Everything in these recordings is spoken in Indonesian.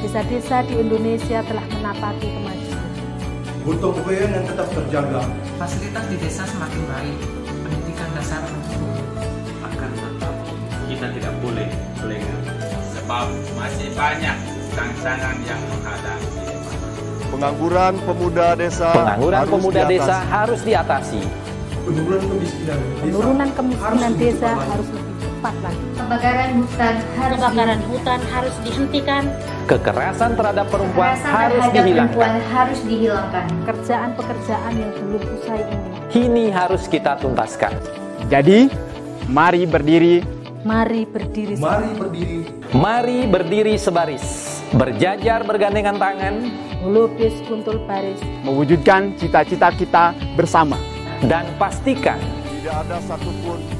Desa-desa di Indonesia telah menapaki kemajuan. Royong yang tetap terjaga. Fasilitas di desa semakin baik, pendidikan dasar mencukupi. Akan tetap kita tidak boleh lengah, sebab masih banyak tantangan yang menghadapi. Pengangguran pemuda desa Pengangguran harus pemuda diatasi. desa harus diatasi. Penurunan kemiskinan desa. Penurunan kemiskinan harus desa harus cepat lagi. Kebakaran hutan harus Kebakaran hutan harus dihentikan. Kekerasan terhadap perempuan Kekerasan harus terhadap dihilangkan. perempuan harus dihilangkan. Pekerjaan-pekerjaan yang belum usai ini. Ini harus kita tuntaskan. Jadi, mari berdiri, Mari berdiri. Mari berdiri Mari berdiri sebaris, berjajar bergandengan tangan, melukis kuntul baris. mewujudkan cita-cita kita bersama. dan pastikan Tidak ada satupun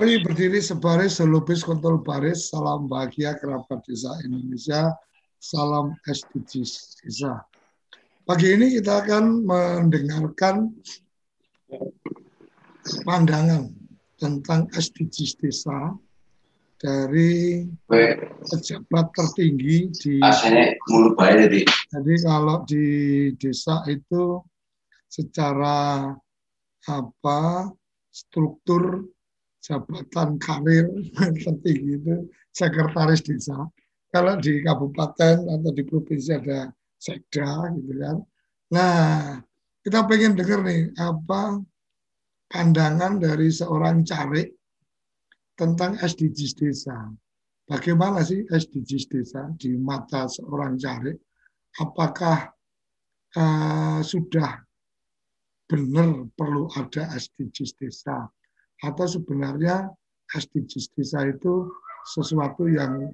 Mari berdiri sebaris, selupis, kontol baris, salam bahagia kerabat desa Indonesia, salam SDGs desa. Pagi ini kita akan mendengarkan pandangan tentang SDGs desa dari pejabat tertinggi di jadi kalau di desa itu secara apa struktur jabatan karir tertinggi itu sekretaris desa. Kalau di kabupaten atau di provinsi ada sekda gitu kan. Nah, kita pengen dengar nih apa pandangan dari seorang carik tentang SDGs desa. Bagaimana sih SDGs desa di mata seorang carik? Apakah uh, sudah benar perlu ada SDGs desa? Atau sebenarnya SDGs desa itu sesuatu yang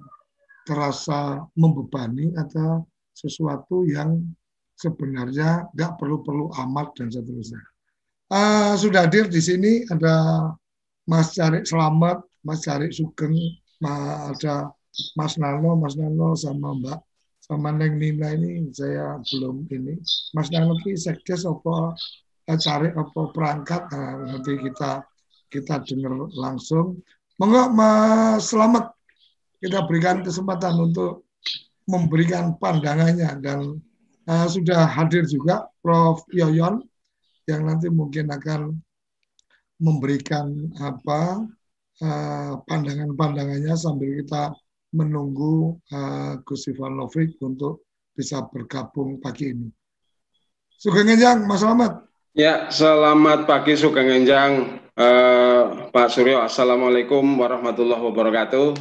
terasa membebani atau sesuatu yang sebenarnya nggak perlu-perlu amat dan seterusnya. Uh, sudah hadir di sini ada Mas Carik Selamat, Mas Carik Sugeng, ada Mas Nano, Mas Nano sama Mbak sama Neng Nina ini saya belum ini. Mas Nano ki sekdes apa cari apa perangkat nah, nanti kita kita dengar langsung. Monggo Mas Selamat kita berikan kesempatan untuk memberikan pandangannya dan uh, sudah hadir juga Prof Yoyon yang nanti mungkin akan memberikan apa uh, pandangan-pandangannya sambil kita menunggu uh, Gus Ivanovic untuk bisa bergabung pagi ini. Sugeng Enjang, Mas Selamat. Ya, selamat pagi Sugeng Enjang, Uh, Pak Suryo, Assalamualaikum warahmatullahi wabarakatuh.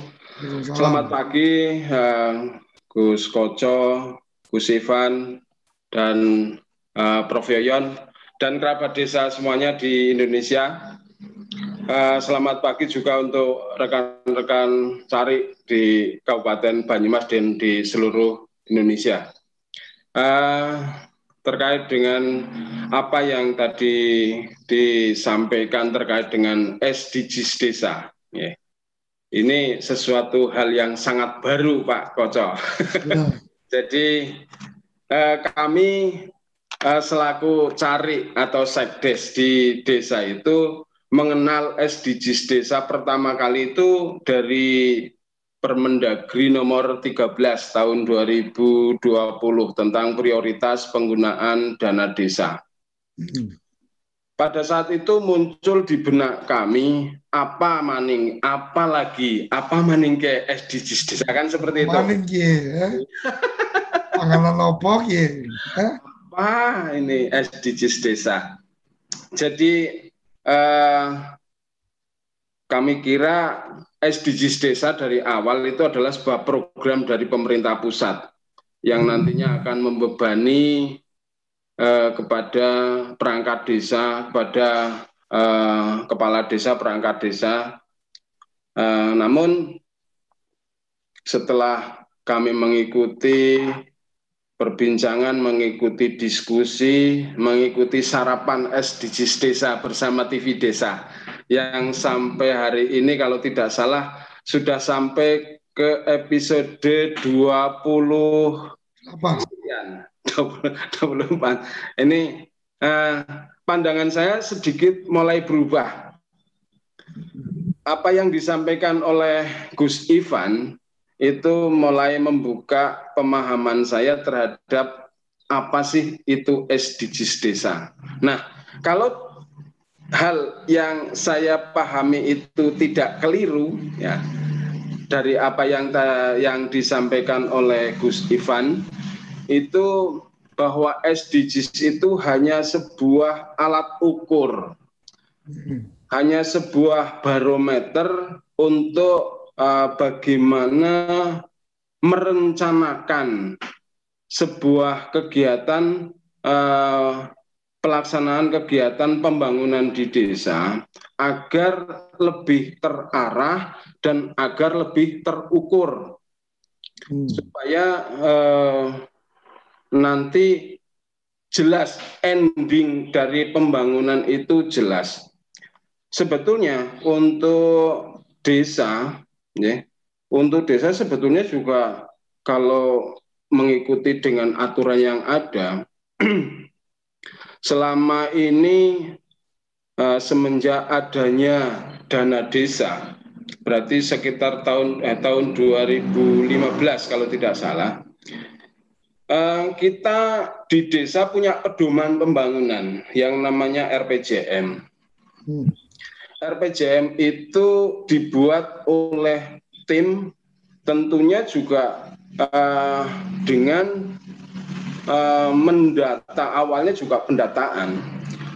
Selamat pagi uh, Gus Koco, Gus Ivan, dan uh, Prof. Yoyon, dan kerabat desa semuanya di Indonesia. Uh, selamat pagi juga untuk rekan-rekan cari di Kabupaten Banyumas dan di seluruh Indonesia. Uh, terkait dengan apa yang tadi disampaikan terkait dengan SDGs desa. Ya. Ini sesuatu hal yang sangat baru, Pak Koco. Ya. Jadi eh, kami eh, selaku cari atau sekdes di desa itu mengenal SDGs desa pertama kali itu dari Permendagri nomor 13 tahun 2020 tentang prioritas penggunaan dana desa. pada saat itu muncul di benak kami apa maning, apa lagi, apa maning ke SDGs desa kan seperti itu. Maning ya. Panganan opo ki. Apa ini SDGs desa? Jadi eh, kami kira SDGs desa dari awal itu adalah sebuah program dari pemerintah pusat yang nantinya akan membebani eh, kepada perangkat desa, kepada eh, kepala desa, perangkat desa. Eh, namun setelah kami mengikuti perbincangan, mengikuti diskusi, mengikuti sarapan SDGs desa bersama TV desa yang sampai hari ini kalau tidak salah sudah sampai ke episode 20 apa? 24. Ini eh, pandangan saya sedikit mulai berubah. Apa yang disampaikan oleh Gus Ivan itu mulai membuka pemahaman saya terhadap apa sih itu SDGs desa. Nah, kalau hal yang saya pahami itu tidak keliru ya dari apa yang yang disampaikan oleh Gus Ivan itu bahwa SDGs itu hanya sebuah alat ukur, hanya sebuah barometer untuk uh, bagaimana merencanakan sebuah kegiatan uh, pelaksanaan kegiatan pembangunan di desa agar lebih terarah dan agar lebih terukur hmm. supaya uh, nanti jelas ending dari pembangunan itu jelas. Sebetulnya untuk desa, ya, untuk desa sebetulnya juga kalau mengikuti dengan aturan yang ada, selama ini uh, semenjak adanya dana desa, berarti sekitar tahun eh, tahun 2015 kalau tidak salah, Eh, kita di desa punya pedoman pembangunan yang namanya RPJM. Hmm. RPJM itu dibuat oleh tim tentunya juga uh, dengan uh, mendata awalnya juga pendataan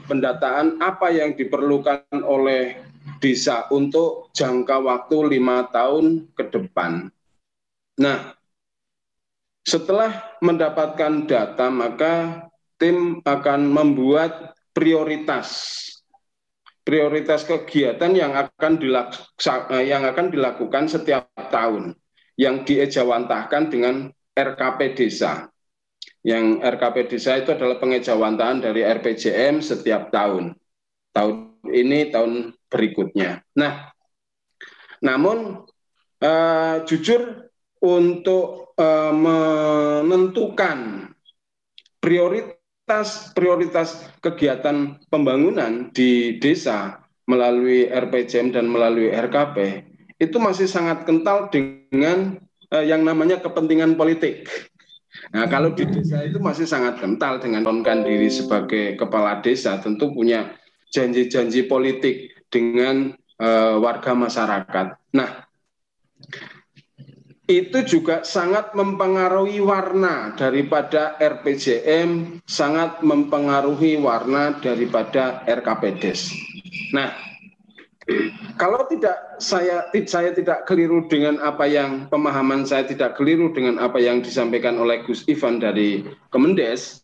pendataan apa yang diperlukan oleh desa untuk jangka waktu lima tahun ke depan. Nah, setelah mendapatkan data, maka tim akan membuat prioritas prioritas kegiatan yang akan eh, yang akan dilakukan setiap tahun yang diejawantahkan dengan RKP desa. Yang RKP desa itu adalah pengejawantahan dari RPJM setiap tahun. Tahun ini, tahun berikutnya. Nah, namun uh, jujur untuk uh, menentukan prioritas prioritas kegiatan pembangunan di desa melalui RPJM dan melalui RKP itu masih sangat kental dengan uh, yang namanya kepentingan politik. Nah, kalau di desa itu masih sangat kental dengan mencalonkan diri sebagai kepala desa, tentu punya janji-janji politik dengan uh, warga masyarakat. Nah, itu juga sangat mempengaruhi warna daripada RPJM, sangat mempengaruhi warna daripada RKPDes. Nah, kalau tidak saya saya tidak keliru dengan apa yang pemahaman saya tidak keliru dengan apa yang disampaikan oleh Gus Ivan dari Kemendes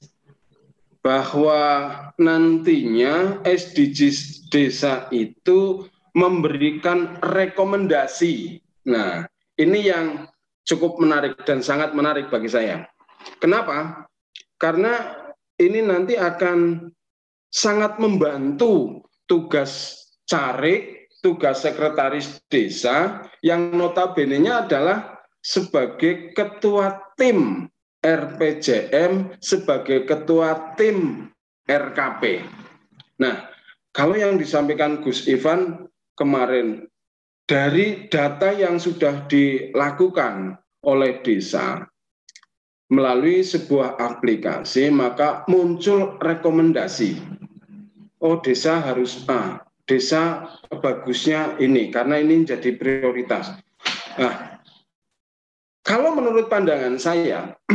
bahwa nantinya SDGs desa itu memberikan rekomendasi. Nah, ini yang cukup menarik dan sangat menarik bagi saya. Kenapa? Karena ini nanti akan sangat membantu tugas carik, tugas sekretaris desa yang notabene-nya adalah sebagai ketua tim RPJM, sebagai ketua tim RKP. Nah, kalau yang disampaikan Gus Ivan kemarin dari data yang sudah dilakukan oleh desa melalui sebuah aplikasi, maka muncul rekomendasi. oh desa harus A, desa bagusnya ini karena ini jadi prioritas. Nah, kalau menurut pandangan saya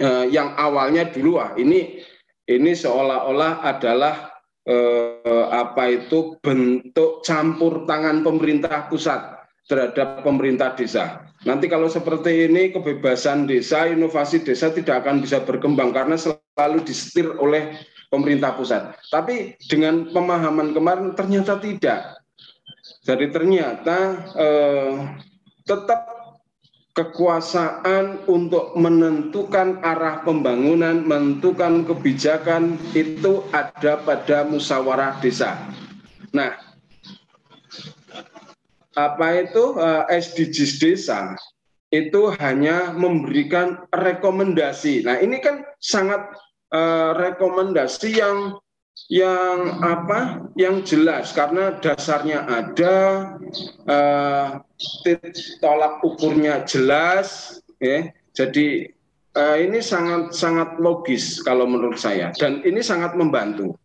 eh, yang awalnya dulu ah ini ini seolah-olah adalah eh, apa itu bentuk campur tangan pemerintah pusat terhadap pemerintah desa. Nanti kalau seperti ini kebebasan desa, inovasi desa tidak akan bisa berkembang karena selalu disetir oleh pemerintah pusat. Tapi dengan pemahaman kemarin ternyata tidak. Jadi ternyata eh, tetap kekuasaan untuk menentukan arah pembangunan, menentukan kebijakan itu ada pada musyawarah desa. Nah, apa itu eh, SDGs desa itu hanya memberikan rekomendasi. Nah, ini kan sangat uh, rekomendasi yang yang apa yang jelas. Karena dasarnya ada uh, tolak ukurnya jelas ya. Jadi uh, ini sangat sangat logis kalau menurut saya. Dan ini sangat membantu.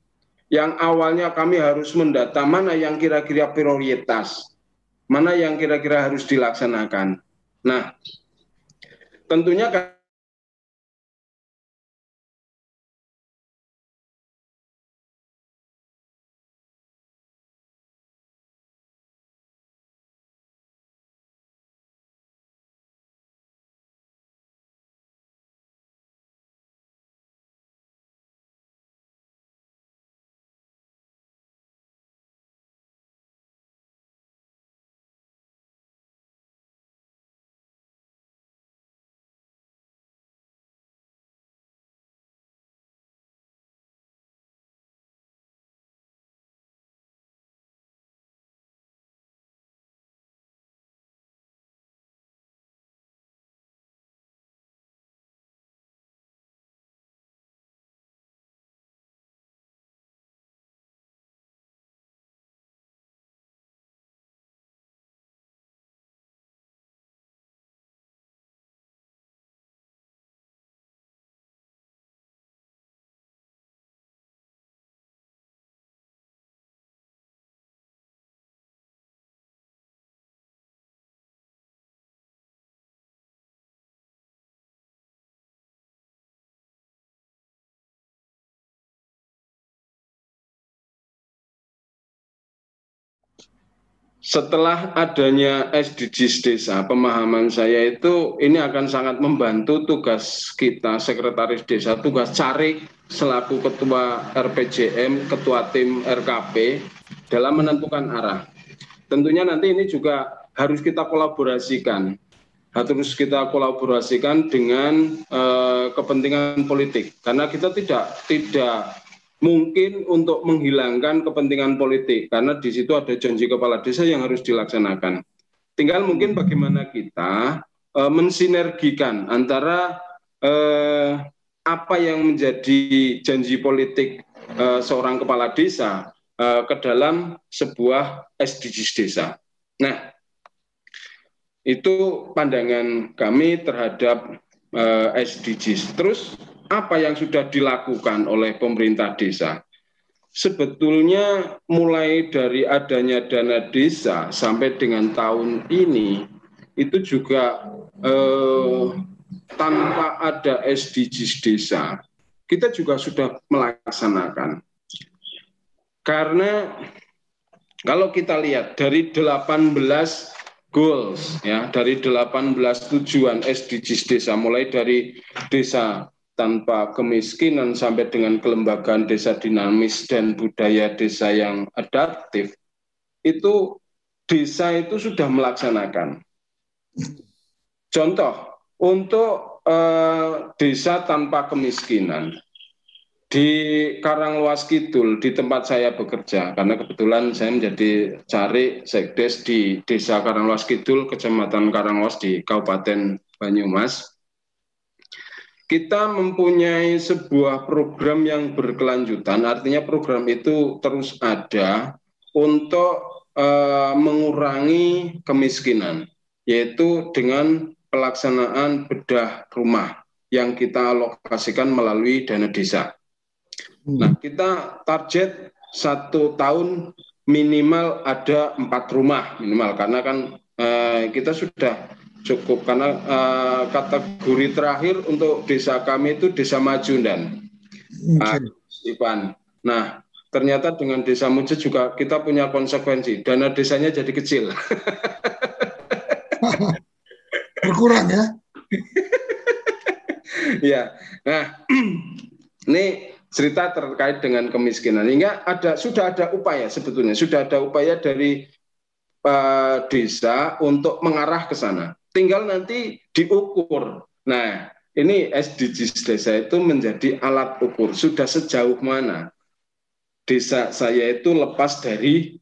Yang awalnya kami harus mendata mana yang kira-kira prioritas mana yang kira-kira harus dilaksanakan. Nah tentunya setelah adanya SDGs desa, pemahaman saya itu ini akan sangat membantu tugas kita sekretaris desa, tugas cari selaku ketua RPJM, ketua tim RKP dalam menentukan arah. Tentunya nanti ini juga harus kita kolaborasikan, harus kita kolaborasikan dengan uh, kepentingan politik, karena kita tidak tidak mungkin untuk menghilangkan kepentingan politik karena di situ ada janji kepala desa yang harus dilaksanakan. Tinggal mungkin bagaimana kita e, mensinergikan antara e, apa yang menjadi janji politik e, seorang kepala desa e, ke dalam sebuah SDGs desa. Nah, itu pandangan kami terhadap e, SDGs. Terus apa yang sudah dilakukan oleh pemerintah desa? Sebetulnya mulai dari adanya dana desa sampai dengan tahun ini itu juga eh, tanpa ada SDGs desa kita juga sudah melaksanakan. Karena kalau kita lihat dari 18 goals ya dari 18 tujuan SDGs desa mulai dari desa tanpa kemiskinan sampai dengan kelembagaan desa dinamis dan budaya desa yang adaptif itu desa itu sudah melaksanakan. Contoh untuk eh, desa tanpa kemiskinan di Karangluas Kidul di tempat saya bekerja karena kebetulan saya menjadi cari sekdes di Desa Karangluas Kidul Kecamatan Karangluas di Kabupaten Banyumas kita mempunyai sebuah program yang berkelanjutan, artinya program itu terus ada untuk uh, mengurangi kemiskinan, yaitu dengan pelaksanaan bedah rumah yang kita alokasikan melalui dana desa. Nah, kita target satu tahun minimal ada empat rumah minimal karena kan uh, kita sudah cukup karena uh, kategori terakhir untuk desa kami itu desa maju dan okay. uh, Ivan. Nah, ternyata dengan desa maju juga kita punya konsekuensi dana desanya jadi kecil. Berkurang ya? ya. Nah, ini cerita terkait dengan kemiskinan. Hingga ada sudah ada upaya sebetulnya sudah ada upaya dari uh, desa untuk mengarah ke sana. Tinggal nanti diukur. Nah, ini SDGs desa itu menjadi alat ukur. Sudah sejauh mana desa saya itu lepas dari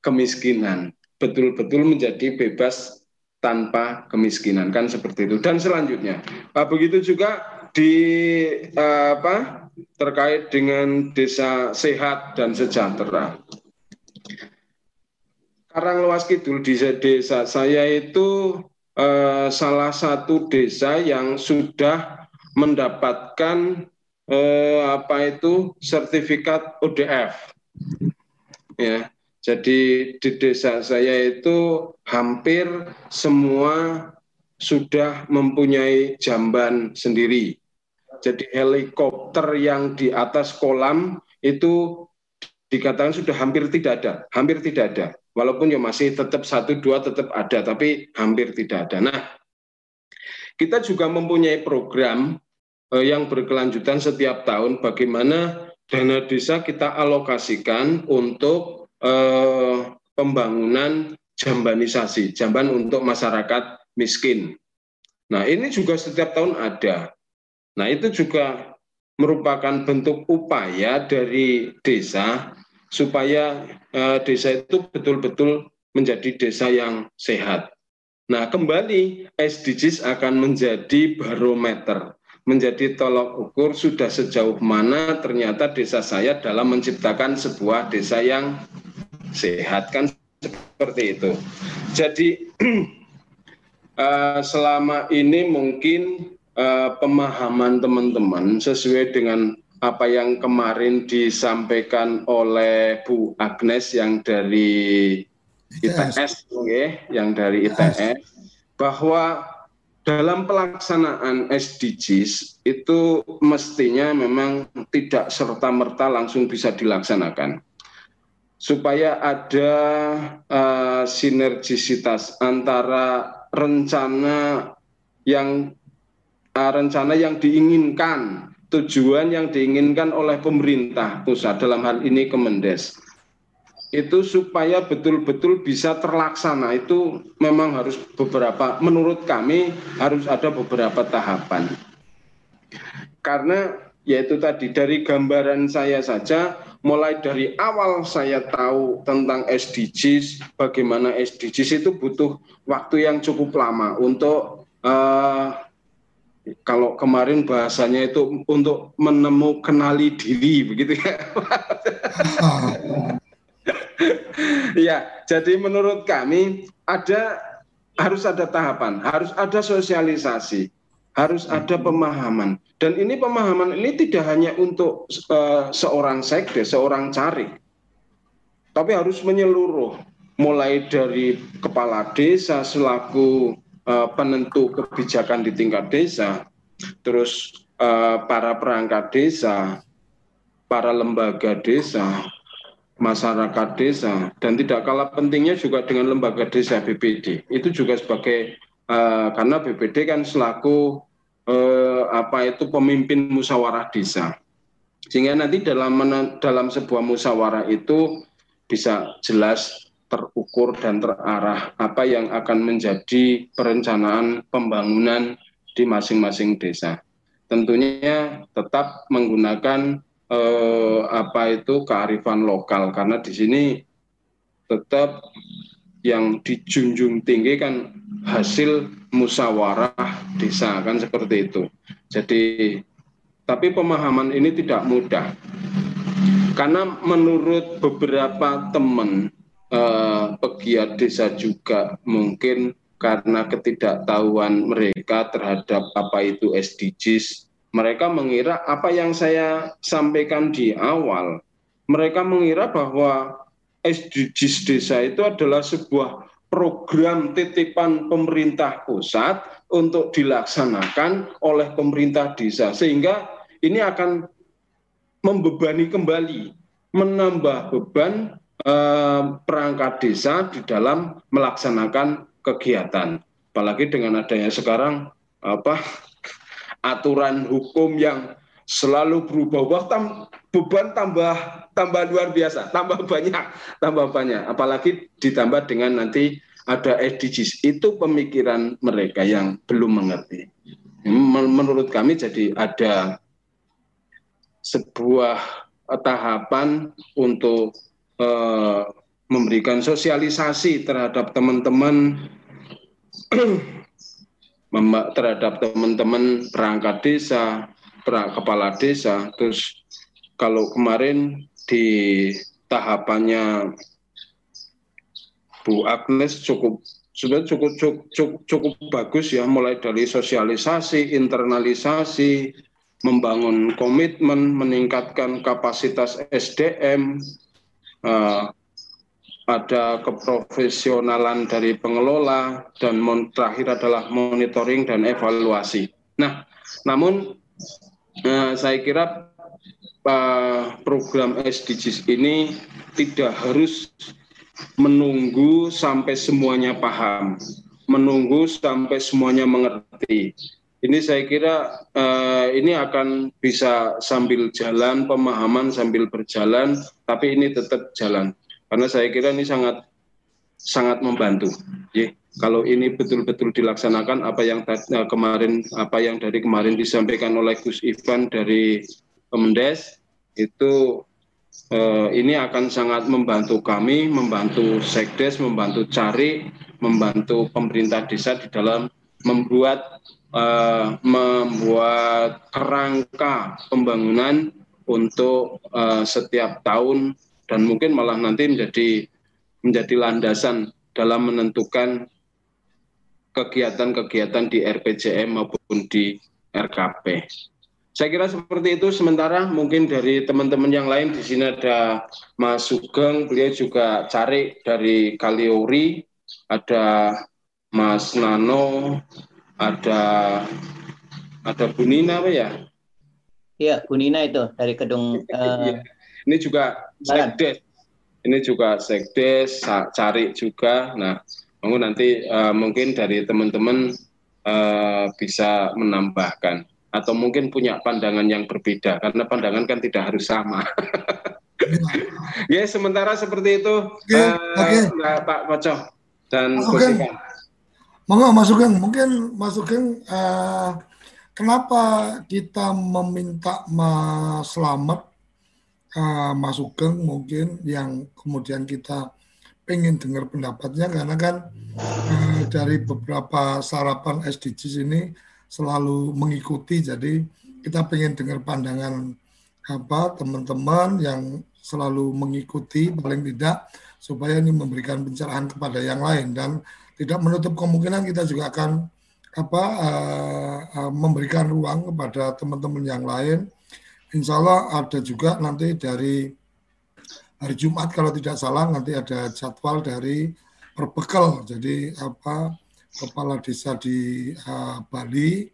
kemiskinan, betul-betul menjadi bebas tanpa kemiskinan kan seperti itu. Dan selanjutnya, begitu juga di uh, apa terkait dengan desa sehat dan sejahtera. Karang Luas Kidul di desa saya itu eh, salah satu desa yang sudah mendapatkan eh, apa itu sertifikat ODF. Ya, jadi di desa saya itu hampir semua sudah mempunyai jamban sendiri jadi helikopter yang di atas kolam itu dikatakan sudah hampir tidak ada, hampir tidak ada. Walaupun ya masih tetap satu dua tetap ada, tapi hampir tidak ada. Nah, kita juga mempunyai program eh, yang berkelanjutan setiap tahun bagaimana dana desa kita alokasikan untuk eh, pembangunan jambanisasi, jamban untuk masyarakat miskin. Nah, ini juga setiap tahun ada. Nah, itu juga merupakan bentuk upaya dari desa supaya eh, desa itu betul-betul menjadi desa yang sehat. Nah, kembali SDGs akan menjadi barometer, menjadi tolok ukur sudah sejauh mana ternyata desa saya dalam menciptakan sebuah desa yang sehat kan seperti itu. Jadi eh, selama ini mungkin uh, pemahaman teman-teman sesuai dengan apa yang kemarin disampaikan oleh Bu Agnes yang dari ITS, okay, yang dari ITS, bahwa dalam pelaksanaan SDGs itu mestinya memang tidak serta-merta langsung bisa dilaksanakan. Supaya ada uh, sinergisitas antara rencana yang uh, rencana yang diinginkan, tujuan yang diinginkan oleh pemerintah pusat dalam hal ini Kemendes. Itu supaya betul-betul bisa terlaksana itu memang harus beberapa menurut kami harus ada beberapa tahapan. Karena yaitu tadi dari gambaran saya saja mulai dari awal saya tahu tentang SDGs, bagaimana SDGs itu butuh waktu yang cukup lama untuk uh, kalau kemarin bahasanya itu untuk menemu kenali diri begitu ya. ya, jadi menurut kami ada harus ada tahapan, harus ada sosialisasi, harus ada pemahaman. Dan ini pemahaman ini tidak hanya untuk uh, seorang sekde, seorang cari, tapi harus menyeluruh, mulai dari kepala desa selaku uh, penentu kebijakan di tingkat desa, terus uh, para perangkat desa, para lembaga desa, masyarakat desa, dan tidak kalah pentingnya juga dengan lembaga desa BPD. Itu juga sebagai uh, karena BPD kan selaku uh, apa itu pemimpin musyawarah desa. Sehingga nanti dalam dalam sebuah musyawarah itu bisa jelas terukur dan terarah apa yang akan menjadi perencanaan pembangunan di masing-masing desa. Tentunya tetap menggunakan eh, apa itu kearifan lokal karena di sini tetap yang dijunjung tinggi kan hasil musyawarah desa kan seperti itu. Jadi tapi pemahaman ini tidak mudah karena menurut beberapa teman eh, pegiat desa juga mungkin karena ketidaktahuan mereka terhadap apa itu SDGs mereka mengira apa yang saya sampaikan di awal, mereka mengira bahwa SDGs desa itu adalah sebuah program titipan pemerintah pusat untuk dilaksanakan oleh pemerintah desa sehingga ini akan membebani kembali menambah beban perangkat desa di dalam melaksanakan kegiatan. Apalagi dengan adanya sekarang apa aturan hukum yang selalu berubah. Ubah tam, beban tambah tambah luar biasa tambah banyak tambah banyak. Apalagi ditambah dengan nanti ada SDGs itu pemikiran mereka yang belum mengerti. Menurut kami jadi ada sebuah tahapan untuk uh, memberikan sosialisasi terhadap teman-teman terhadap teman-teman perangkat desa, kepala desa. Terus kalau kemarin di tahapannya Bu Agnes cukup sudah cukup, cukup cukup cukup bagus ya mulai dari sosialisasi, internalisasi, membangun komitmen, meningkatkan kapasitas SDM, uh, ada keprofesionalan dari pengelola dan terakhir adalah monitoring dan evaluasi. Nah, namun uh, saya kira uh, program SDGs ini tidak harus menunggu sampai semuanya paham, menunggu sampai semuanya mengerti. Ini saya kira uh, ini akan bisa sambil jalan pemahaman sambil berjalan, tapi ini tetap jalan karena saya kira ini sangat sangat membantu. Kalau ini betul-betul dilaksanakan apa yang uh, kemarin apa yang dari kemarin disampaikan oleh Gus Ivan dari Kemendes itu uh, ini akan sangat membantu kami, membantu Sekdes, membantu cari, membantu pemerintah desa di dalam membuat uh, membuat kerangka pembangunan untuk uh, setiap tahun dan mungkin malah nanti menjadi menjadi landasan dalam menentukan kegiatan-kegiatan di RPJM maupun di RKP. Saya kira seperti itu sementara mungkin dari teman-teman yang lain di sini ada Mas Sugeng, beliau juga cari dari Kaliori, ada Mas Nano, ada ada Bunina apa ya? Iya, Bunina itu dari gedung uh, ini juga sekdes. Ini juga sekdes, cari juga. Nah, nanti uh, mungkin dari teman-teman uh, bisa menambahkan atau mungkin punya pandangan yang berbeda karena pandangan kan tidak harus sama. ya sementara seperti itu okay, uh, okay. Pak Koco dan okay. Monggo Mas mungkin Mas uh, kenapa kita meminta Mas Slamet uh, Mas mungkin yang kemudian kita pengen dengar pendapatnya? Karena kan uh, dari beberapa sarapan SDGs ini selalu mengikuti. Jadi kita pengen dengar pandangan apa teman-teman yang selalu mengikuti paling tidak supaya ini memberikan pencerahan kepada yang lain. Dan tidak menutup kemungkinan kita juga akan apa uh, uh, memberikan ruang kepada teman-teman yang lain. Insya Allah ada juga nanti dari hari Jumat kalau tidak salah nanti ada jadwal dari perbekal. Jadi apa kepala desa di uh, Bali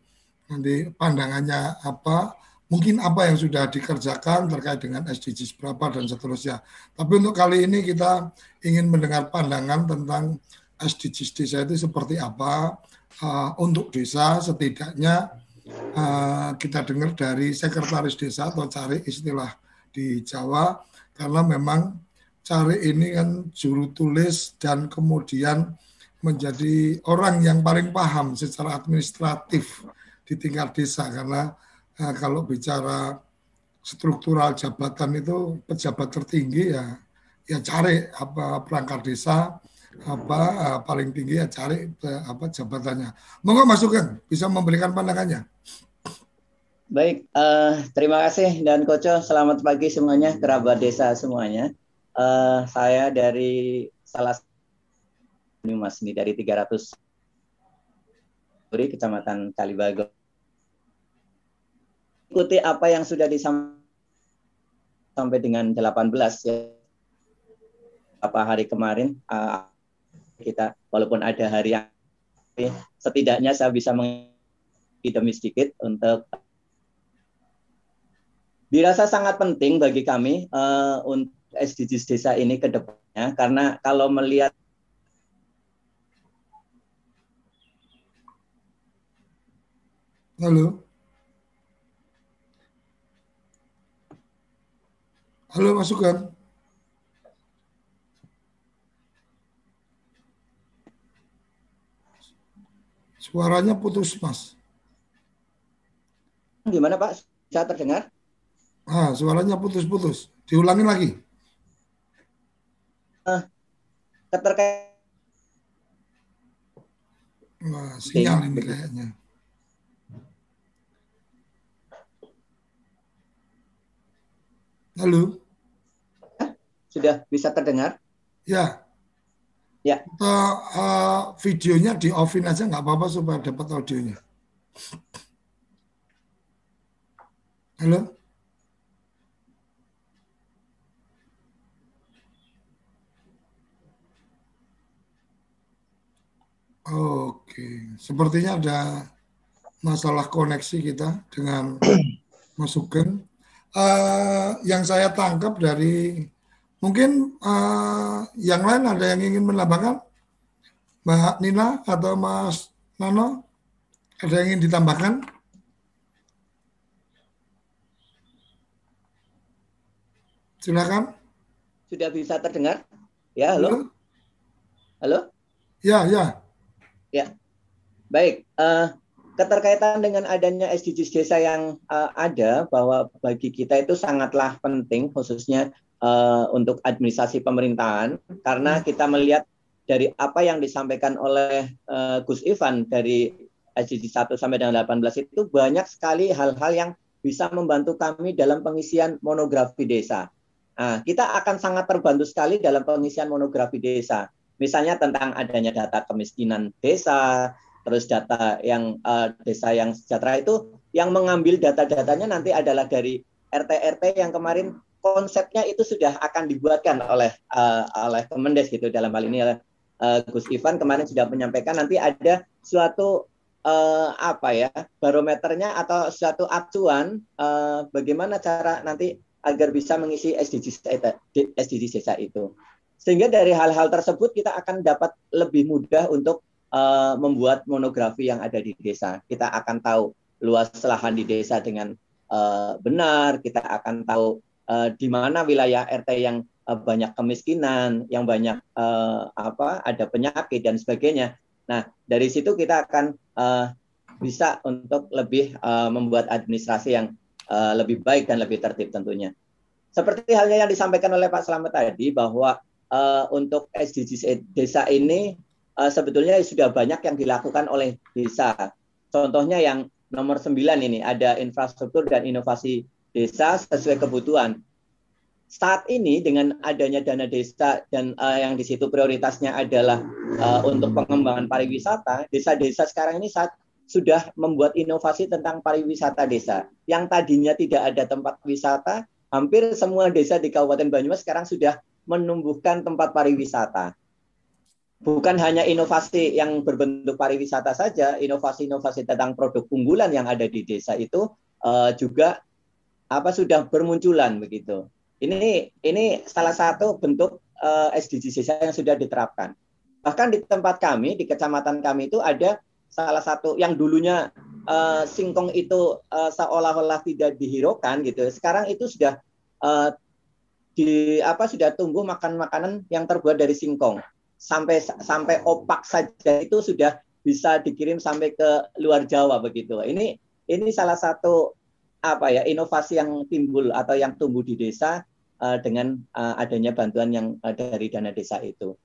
nanti pandangannya apa mungkin apa yang sudah dikerjakan terkait dengan SDGs berapa dan seterusnya. Tapi untuk kali ini kita ingin mendengar pandangan tentang SDGs desa itu seperti apa? Uh, untuk desa setidaknya uh, kita dengar dari sekretaris desa atau cari istilah di Jawa karena memang cari ini kan juru tulis dan kemudian menjadi orang yang paling paham secara administratif di tingkat desa. Karena uh, kalau bicara struktural jabatan itu pejabat tertinggi ya ya cari apa perangkat desa apa uh, paling tinggi ya cari uh, apa jabatannya. Monggo masukkan bisa memberikan pandangannya. Baik, uh, terima kasih dan Koco. Selamat pagi semuanya, kerabat desa semuanya. Uh, saya dari salah Mas ini dari 300 Kecamatan Kalibago. ikuti apa yang sudah disampaikan sampai dengan 18 ya apa hari kemarin uh, kita walaupun ada hari yang setidaknya saya bisa demi sedikit untuk dirasa sangat penting bagi kami uh, untuk SDGs desa ini ke depannya karena kalau melihat Halo. Halo, masukan. Suaranya putus, Mas. Gimana, Pak? Bisa terdengar? Ah, suaranya putus-putus. Diulangi lagi. Uh, keterkait Wah, sinyal ini kayaknya. Halo. Sudah bisa terdengar? Ya. Ya. Uh, uh, videonya di offin aja nggak apa-apa supaya dapat audionya. Halo. Oke, sepertinya ada masalah koneksi kita dengan Mas. Uh, yang saya tangkap dari Mungkin uh, yang lain ada yang ingin menambahkan? Mbak Nina atau Mas Nano? Ada yang ingin ditambahkan? Silakan. Sudah bisa terdengar? Ya, halo. Halo? Ya, ya. Ya. Baik, uh, keterkaitan dengan adanya SDGs desa yang uh, ada bahwa bagi kita itu sangatlah penting khususnya uh, untuk administrasi pemerintahan karena hmm. kita melihat dari apa yang disampaikan oleh uh, Gus Ivan dari SDG 1 sampai dengan 18 itu banyak sekali hal-hal yang bisa membantu kami dalam pengisian monografi desa. Nah, kita akan sangat terbantu sekali dalam pengisian monografi desa. Misalnya tentang adanya data kemiskinan desa, terus data yang uh, desa yang sejahtera itu yang mengambil data-datanya nanti adalah dari RT-RT yang kemarin konsepnya itu sudah akan dibuatkan oleh uh, oleh Kemendes gitu dalam hal ini uh, Gus Ivan kemarin sudah menyampaikan nanti ada suatu uh, apa ya barometernya atau suatu acuan uh, bagaimana cara nanti agar bisa mengisi SDGs SDGs desa itu. Sehingga dari hal-hal tersebut kita akan dapat lebih mudah untuk uh, membuat monografi yang ada di desa. Kita akan tahu luas lahan di desa dengan uh, benar kita akan tahu uh, di mana wilayah RT yang uh, banyak kemiskinan, yang banyak uh, apa ada penyakit dan sebagainya. Nah, dari situ kita akan uh, bisa untuk lebih uh, membuat administrasi yang uh, lebih baik dan lebih tertib tentunya. Seperti halnya yang disampaikan oleh Pak Slamet tadi bahwa uh, untuk SDGs desa ini uh, sebetulnya sudah banyak yang dilakukan oleh desa. Contohnya yang nomor 9 ini ada infrastruktur dan inovasi desa sesuai kebutuhan. Saat ini dengan adanya dana desa dan uh, yang di situ prioritasnya adalah uh, untuk pengembangan pariwisata, desa-desa sekarang ini saat sudah membuat inovasi tentang pariwisata desa. Yang tadinya tidak ada tempat wisata, hampir semua desa di Kabupaten Banyumas sekarang sudah menumbuhkan tempat pariwisata. Bukan hanya inovasi yang berbentuk pariwisata saja, inovasi-inovasi tentang produk unggulan yang ada di desa itu uh, juga apa sudah bermunculan begitu. Ini ini salah satu bentuk uh, eh, SDGs yang sudah diterapkan. Bahkan di tempat kami di kecamatan kami itu ada salah satu yang dulunya uh, singkong itu uh, seolah-olah tidak dihiraukan gitu. Sekarang itu sudah uh, di apa sudah tumbuh makan makanan yang terbuat dari singkong. Sampai sampai opak saja itu sudah bisa dikirim sampai ke luar Jawa begitu. Ini ini salah satu apa ya inovasi yang timbul atau yang tumbuh di desa uh, dengan uh, adanya bantuan yang uh, dari dana desa itu.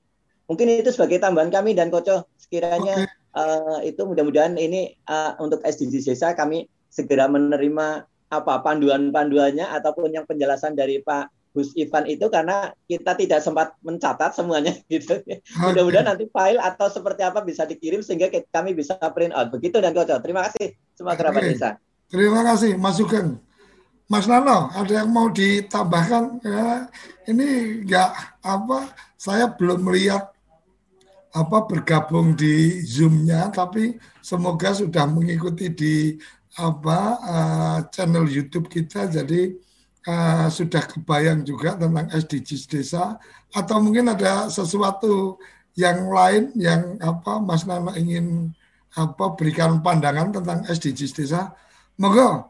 Mungkin itu sebagai tambahan kami dan Koco sekiranya okay. uh, itu mudah-mudahan ini uh, untuk SDGs desa kami segera menerima apa panduan-panduannya ataupun yang penjelasan dari Pak Gus Ivan itu karena kita tidak sempat mencatat semuanya gitu. Okay. Mudah-mudahan nanti file atau seperti apa bisa dikirim sehingga kami bisa print out. Begitu dan Koco. Terima kasih semua kerabat okay. desa. Terima kasih Mas Sugeng. Mas Nano, ada yang mau ditambahkan? Ya, ini enggak apa? Saya belum melihat apa bergabung di Zoom-nya, tapi semoga sudah mengikuti di apa uh, channel YouTube kita. Jadi uh, sudah kebayang juga tentang SDGs desa, atau mungkin ada sesuatu yang lain yang apa Mas Nano ingin apa berikan pandangan tentang SDGs desa. Monggo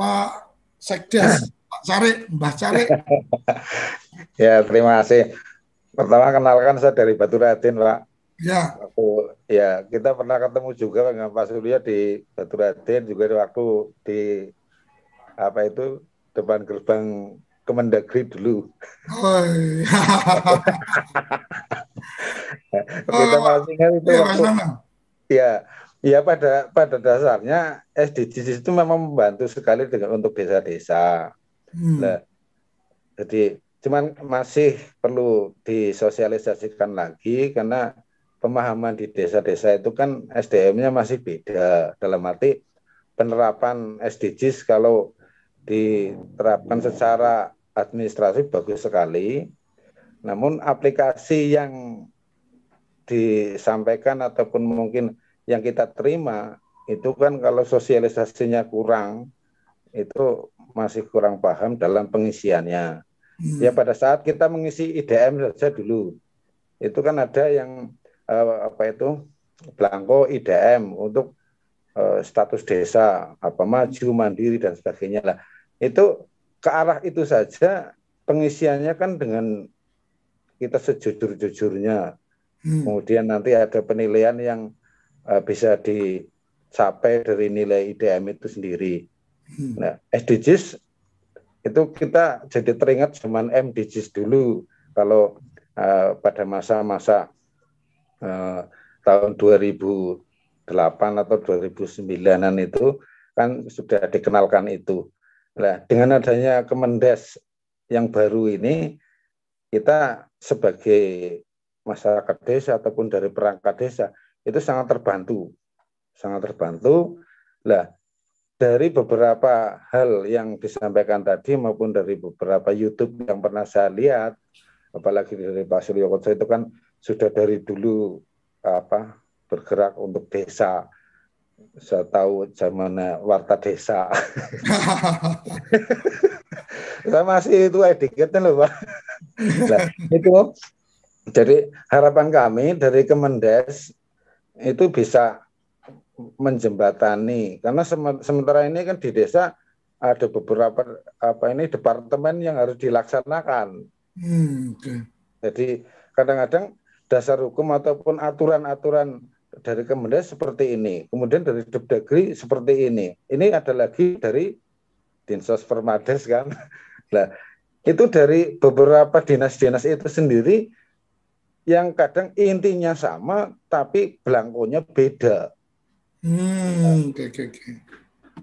Pak Sekdes, Pak Cari, Mbah Cari. ya, terima kasih. Pertama kenalkan saya dari Batu Raden, Pak. Ya. Aku, ya, kita pernah ketemu juga dengan Pak Surya di Batu Raden, juga di waktu di apa itu depan gerbang Kemendagri dulu. Oh, iya. kita masih ingat itu ya, waktu, ya, Ya pada pada dasarnya SDGs itu memang membantu sekali dengan untuk desa-desa. Hmm. Nah, jadi cuman masih perlu disosialisasikan lagi karena pemahaman di desa-desa itu kan SDM-nya masih beda dalam arti penerapan SDGs kalau diterapkan secara administratif bagus sekali. Namun aplikasi yang disampaikan ataupun mungkin yang kita terima itu kan kalau sosialisasinya kurang itu masih kurang paham dalam pengisiannya. Hmm. Ya pada saat kita mengisi IDM saja dulu itu kan ada yang uh, apa itu belangko IDM untuk uh, status desa apa maju mandiri dan sebagainya lah itu ke arah itu saja pengisiannya kan dengan kita sejujur-jujurnya hmm. kemudian nanti ada penilaian yang uh, bisa dicapai dari nilai IDM itu sendiri. Hmm. Nah, SDGs itu kita jadi teringat zaman MDGs dulu kalau uh, pada masa-masa uh, tahun 2008 atau 2009-an itu kan sudah dikenalkan itu. Nah, dengan adanya Kemendes yang baru ini kita sebagai masyarakat desa ataupun dari perangkat desa itu sangat terbantu, sangat terbantu. Lah dari beberapa hal yang disampaikan tadi maupun dari beberapa YouTube yang pernah saya lihat, apalagi dari Pak Suryo Koco itu kan sudah dari dulu apa bergerak untuk desa. Saya tahu zamannya warta desa. saya masih itu edikatnya loh Pak. Nah, itu jadi harapan kami dari Kemendes itu bisa menjembatani karena sementara ini kan di desa ada beberapa apa ini departemen yang harus dilaksanakan. Hmm, okay. Jadi kadang-kadang dasar hukum ataupun aturan-aturan dari Kemendes seperti ini, kemudian dari Depdagri seperti ini. Ini ada lagi dari Dinsos Permades kan. Nah, itu dari beberapa dinas-dinas itu sendiri yang kadang intinya sama tapi belangkonya beda. Hmm, okay, okay, okay.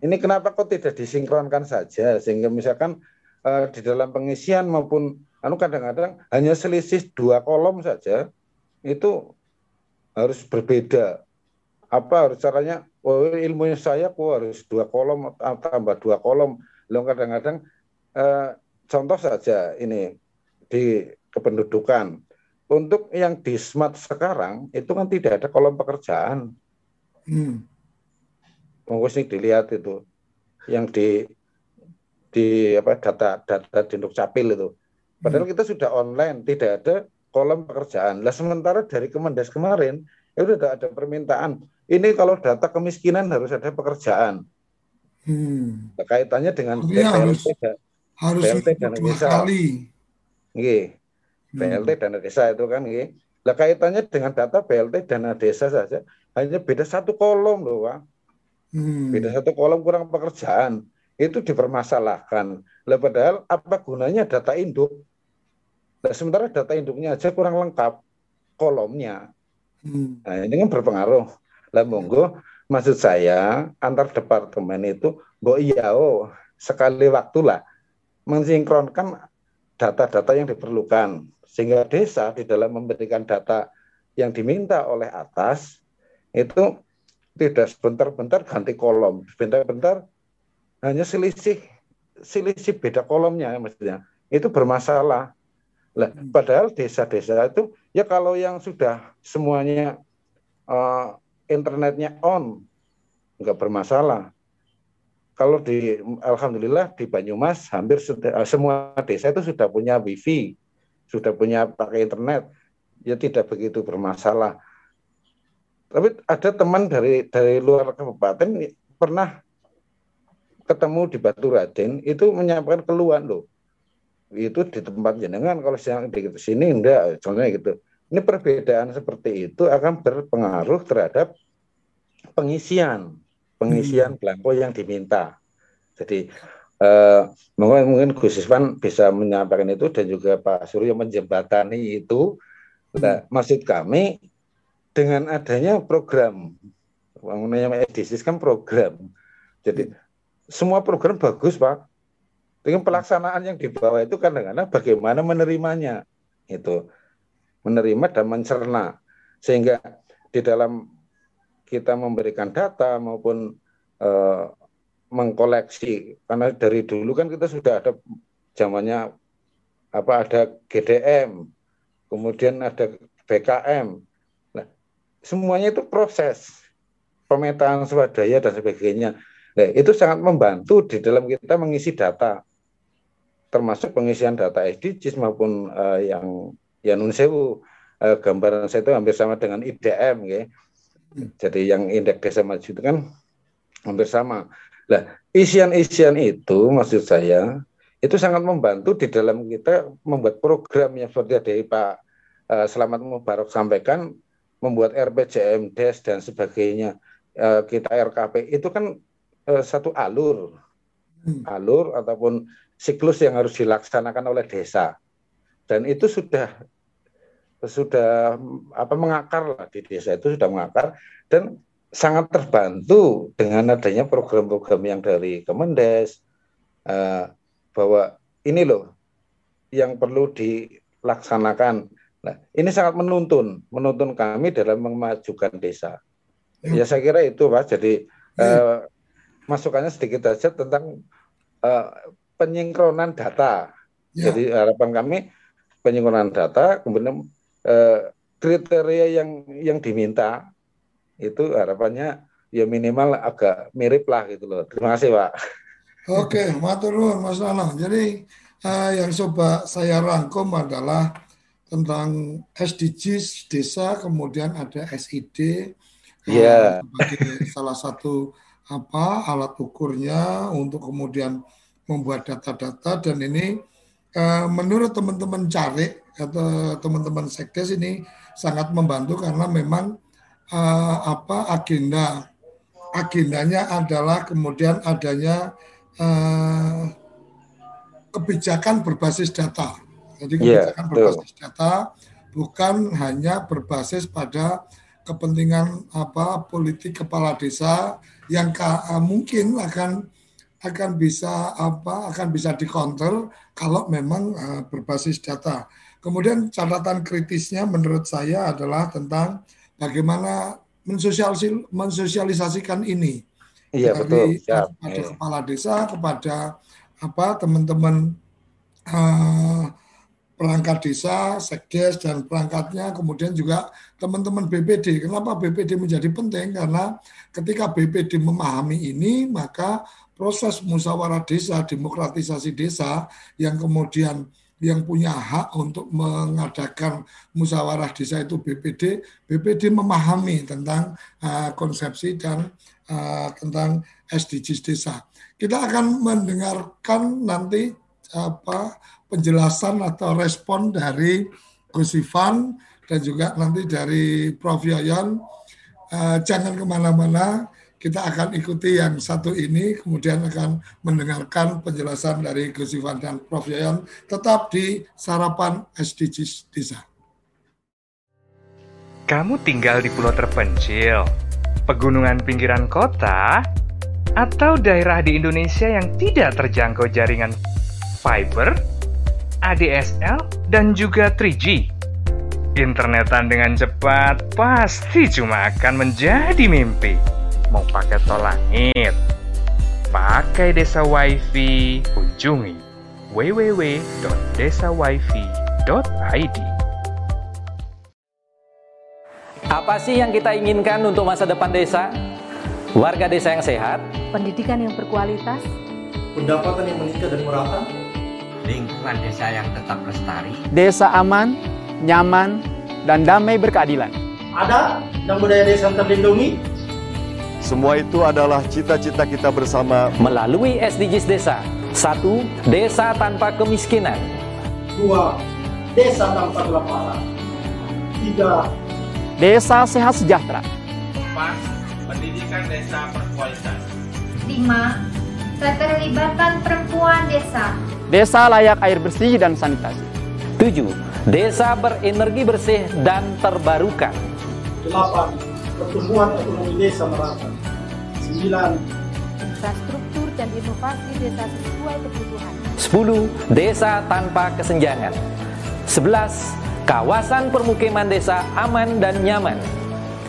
Ini kenapa kok tidak disinkronkan saja sehingga misalkan uh, di dalam pengisian maupun anu kadang-kadang hanya selisih dua kolom saja itu harus berbeda. Apa harus caranya? Oh, ilmunya saya kok harus dua kolom tambah dua kolom. Lo kadang-kadang uh, contoh saja ini di kependudukan untuk yang di smart sekarang itu kan tidak ada kolom pekerjaan. Hmm. Mungkin dilihat itu yang di di apa data data di capil itu. Padahal hmm. kita sudah online, tidak ada kolom pekerjaan. Lah sementara dari Kemendes kemarin itu sudah ada permintaan. Ini kalau data kemiskinan harus ada pekerjaan. Hmm. Kaitannya dengan ya, harus, harus dan dua kali. Nggih. BLT hmm. dana desa itu kan gitu. Lah kaitannya dengan data BLT dana desa saja hanya beda satu kolom loh, Pak. Hmm. Beda satu kolom kurang pekerjaan. Itu dipermasalahkan. Lah padahal apa gunanya data induk? Nah, sementara data induknya aja kurang lengkap kolomnya. Hmm. Nah, ini kan berpengaruh. Lah monggo maksud saya antar departemen itu mbok iya oh sekali waktulah mensinkronkan data-data yang diperlukan sehingga desa di dalam memberikan data yang diminta oleh atas itu tidak sebentar-bentar ganti kolom, sebentar-bentar hanya selisih selisih beda kolomnya maksudnya itu bermasalah. Lah, padahal desa-desa itu ya kalau yang sudah semuanya uh, internetnya on nggak bermasalah. Kalau di alhamdulillah di Banyumas hampir uh, semua desa itu sudah punya wifi, sudah punya pakai internet, ya tidak begitu bermasalah. Tapi ada teman dari dari luar kabupaten pernah ketemu di Batu Raden itu menyampaikan keluhan loh itu di tempat jenengan kalau siang di sini enggak contohnya gitu. Ini perbedaan seperti itu akan berpengaruh terhadap pengisian pengisian hmm. belangko yang diminta. Jadi eh, mungkin mungkin Gus Iswan bisa menyampaikan itu dan juga Pak Suryo menjembatani itu. Nah, maksud kami dengan adanya program namanya edisi kan program. Jadi semua program bagus Pak. Dengan pelaksanaan yang di bawah itu kadang-kadang bagaimana menerimanya itu menerima dan mencerna. Sehingga di dalam kita memberikan data maupun eh, mengkoleksi. Karena dari dulu kan kita sudah ada zamannya apa ada GDM kemudian ada BKM nah semuanya itu proses pemetaan swadaya dan sebagainya. Nah, itu sangat membantu di dalam kita mengisi data termasuk pengisian data SDGs maupun uh, yang ya nun sewu. Uh, gambaran saya itu hampir sama dengan IDM ya. Jadi yang indeks desa maju itu kan hampir sama. Nah, isian-isian itu maksud saya itu sangat membantu di dalam kita membuat program yang seperti dari Pak uh, Selamat Mubarak sampaikan membuat RPJM DES dan sebagainya uh, kita RKP itu kan uh, satu alur hmm. alur ataupun siklus yang harus dilaksanakan oleh desa dan itu sudah sudah apa mengakar lah di desa itu sudah mengakar dan sangat terbantu dengan adanya program-program yang dari Kemendes uh, bahwa ini loh yang perlu dilaksanakan. Nah, ini sangat menuntun, menuntun kami dalam memajukan desa. Ya, ya saya kira itu Pak. Jadi uh, masukannya sedikit saja tentang uh, penyinkronan data. Ya. Jadi harapan kami penyinkronan data, kemudian eh, kriteria yang yang diminta itu harapannya ya minimal agak mirip lah gitu loh. Terima kasih Pak. Oke, matur nuwun Mas Nana. Jadi eh, yang coba saya rangkum adalah tentang SDGs desa, kemudian ada SID yeah. sebagai salah satu apa alat ukurnya untuk kemudian membuat data-data dan ini uh, menurut teman-teman cari atau teman-teman sekdes ini sangat membantu karena memang uh, apa agenda agendanya adalah kemudian adanya uh, kebijakan berbasis data. Jadi iya, kebijakan yeah, berbasis data bukan hanya berbasis pada kepentingan apa politik kepala desa yang mungkin akan akan bisa apa akan bisa dikontrol kalau memang uh, berbasis data. Kemudian catatan kritisnya menurut saya adalah tentang bagaimana mensosialis mensosialisasikan ini iya, dari betul. Siap. kepada iya. kepala desa kepada apa teman-teman uh, perangkat desa, sekdes dan perangkatnya, kemudian juga teman-teman BPD. Kenapa BPD menjadi penting? Karena ketika BPD memahami ini, maka proses musyawarah desa, demokratisasi desa yang kemudian yang punya hak untuk mengadakan musyawarah desa itu BPD, BPD memahami tentang uh, konsepsi dan uh, tentang SDGs desa. Kita akan mendengarkan nanti apa penjelasan atau respon dari Gus Ivan dan juga nanti dari Prof Yoyon. Uh, jangan ke mana-mana, kita akan ikuti yang satu ini, kemudian akan mendengarkan penjelasan dari Gus Ivan dan Prof. Yayan, tetap di Sarapan SDGs Desa. Kamu tinggal di pulau terpencil, pegunungan pinggiran kota, atau daerah di Indonesia yang tidak terjangkau jaringan fiber, ADSL, dan juga 3G. Internetan dengan cepat pasti cuma akan menjadi mimpi mau pakai tol langit, Pakai Desa WiFi, kunjungi www.desawifi.id. Apa sih yang kita inginkan untuk masa depan desa? Warga desa yang sehat, pendidikan yang berkualitas, pendapatan yang meningkat dan merata, lingkungan desa yang tetap lestari, desa aman, nyaman, dan damai berkeadilan. Ada dan budaya desa yang terlindungi. Semua itu adalah cita-cita kita bersama melalui SDGs Desa. Satu, desa tanpa kemiskinan. Dua, desa tanpa kelaparan. Tiga, desa sehat sejahtera. Empat, pendidikan desa berkualitas. Lima, keterlibatan perempuan desa. Desa layak air bersih dan sanitasi. Tujuh, desa berenergi bersih dan terbarukan. Delapan, pertumbuhan ekonomi desa merata. Sembilan, infrastruktur dan inovasi desa sesuai kebutuhan. Sepuluh, desa tanpa kesenjangan. Sebelas, kawasan permukiman desa aman dan nyaman.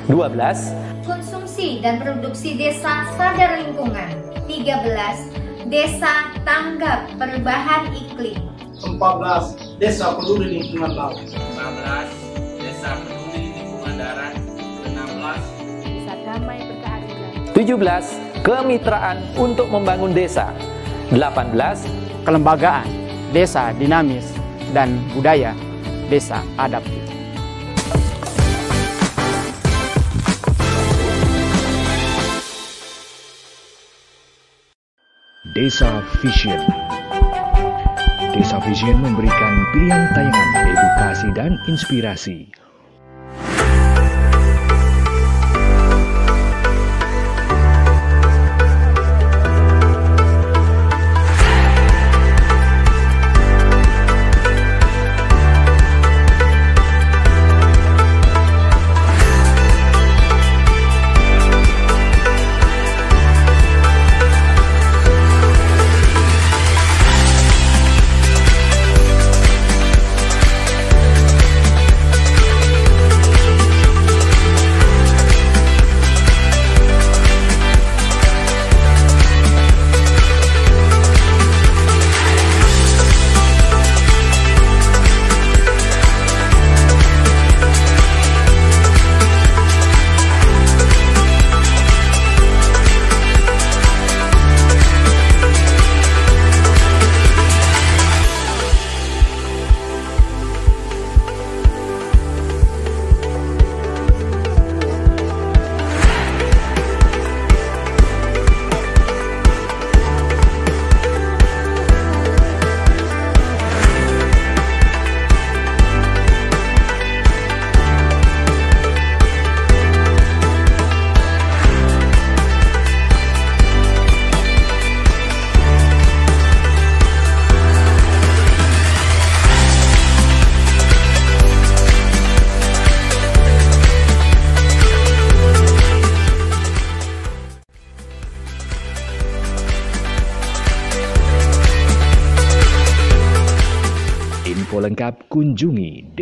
Dua belas, konsumsi dan produksi desa sadar lingkungan. Tiga belas, desa tanggap perubahan iklim. Empat belas, desa peduli lingkungan laut. Lima belas, desa peduli damai berkeadilan. 17 kemitraan untuk membangun desa. 18 kelembagaan desa dinamis dan budaya desa adaptif Desa Vision. Desa Vision memberikan pilihan tayangan edukasi dan inspirasi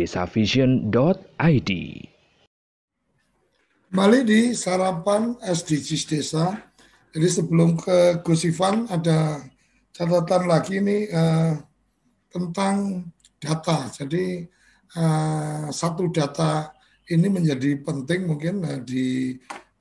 desavision.id. Kembali di sarapan SDGs Desa. Jadi sebelum ke Gus Ivan ada catatan lagi nih uh, tentang data. Jadi uh, satu data ini menjadi penting mungkin uh, di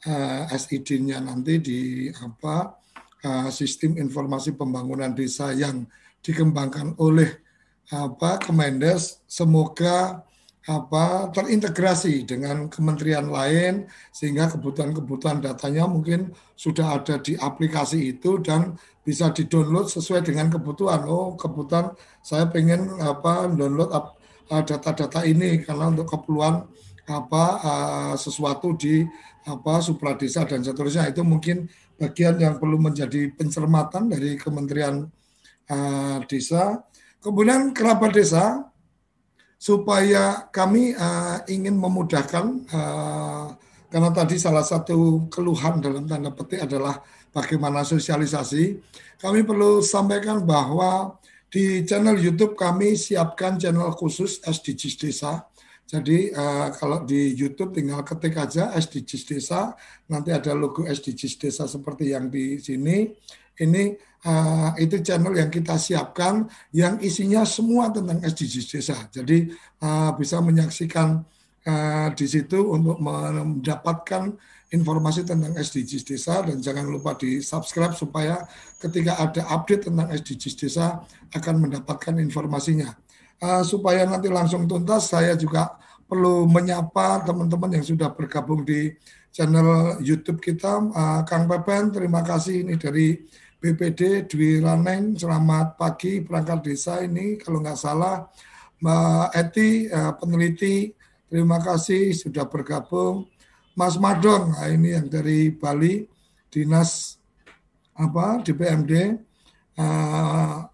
uh, SID-nya nanti di apa uh, sistem informasi pembangunan desa yang dikembangkan oleh apa Kemendes semoga apa terintegrasi dengan kementerian lain sehingga kebutuhan-kebutuhan datanya mungkin sudah ada di aplikasi itu dan bisa didownload sesuai dengan kebutuhan. Oh, kebutuhan saya pengen apa download uh, data-data ini karena untuk keperluan apa uh, sesuatu di apa supradesa dan seterusnya itu mungkin bagian yang perlu menjadi pencermatan dari Kementerian uh, Desa Kemudian kerabat desa supaya kami uh, ingin memudahkan uh, karena tadi salah satu keluhan dalam tanda petik adalah bagaimana sosialisasi. Kami perlu sampaikan bahwa di channel YouTube kami siapkan channel khusus SDGs Desa Jadi uh, kalau di YouTube tinggal ketik aja SDGs Desa, nanti ada logo SDGs Desa seperti yang di sini. Ini uh, itu channel yang kita siapkan yang isinya semua tentang SDGs Desa. Jadi uh, bisa menyaksikan uh, di situ untuk mendapatkan informasi tentang SDGs Desa dan jangan lupa di subscribe supaya ketika ada update tentang SDGs Desa akan mendapatkan informasinya. Uh, supaya nanti langsung tuntas, saya juga perlu menyapa teman-teman yang sudah bergabung di channel YouTube kita. Uh, Kang Pepen, terima kasih ini dari BPD Dwi Raneng. Selamat pagi perangkat desa ini kalau nggak salah. Mbak Eti, uh, peneliti, terima kasih sudah bergabung. Mas Madong, nah ini yang dari Bali, dinas apa di PMD. Uh,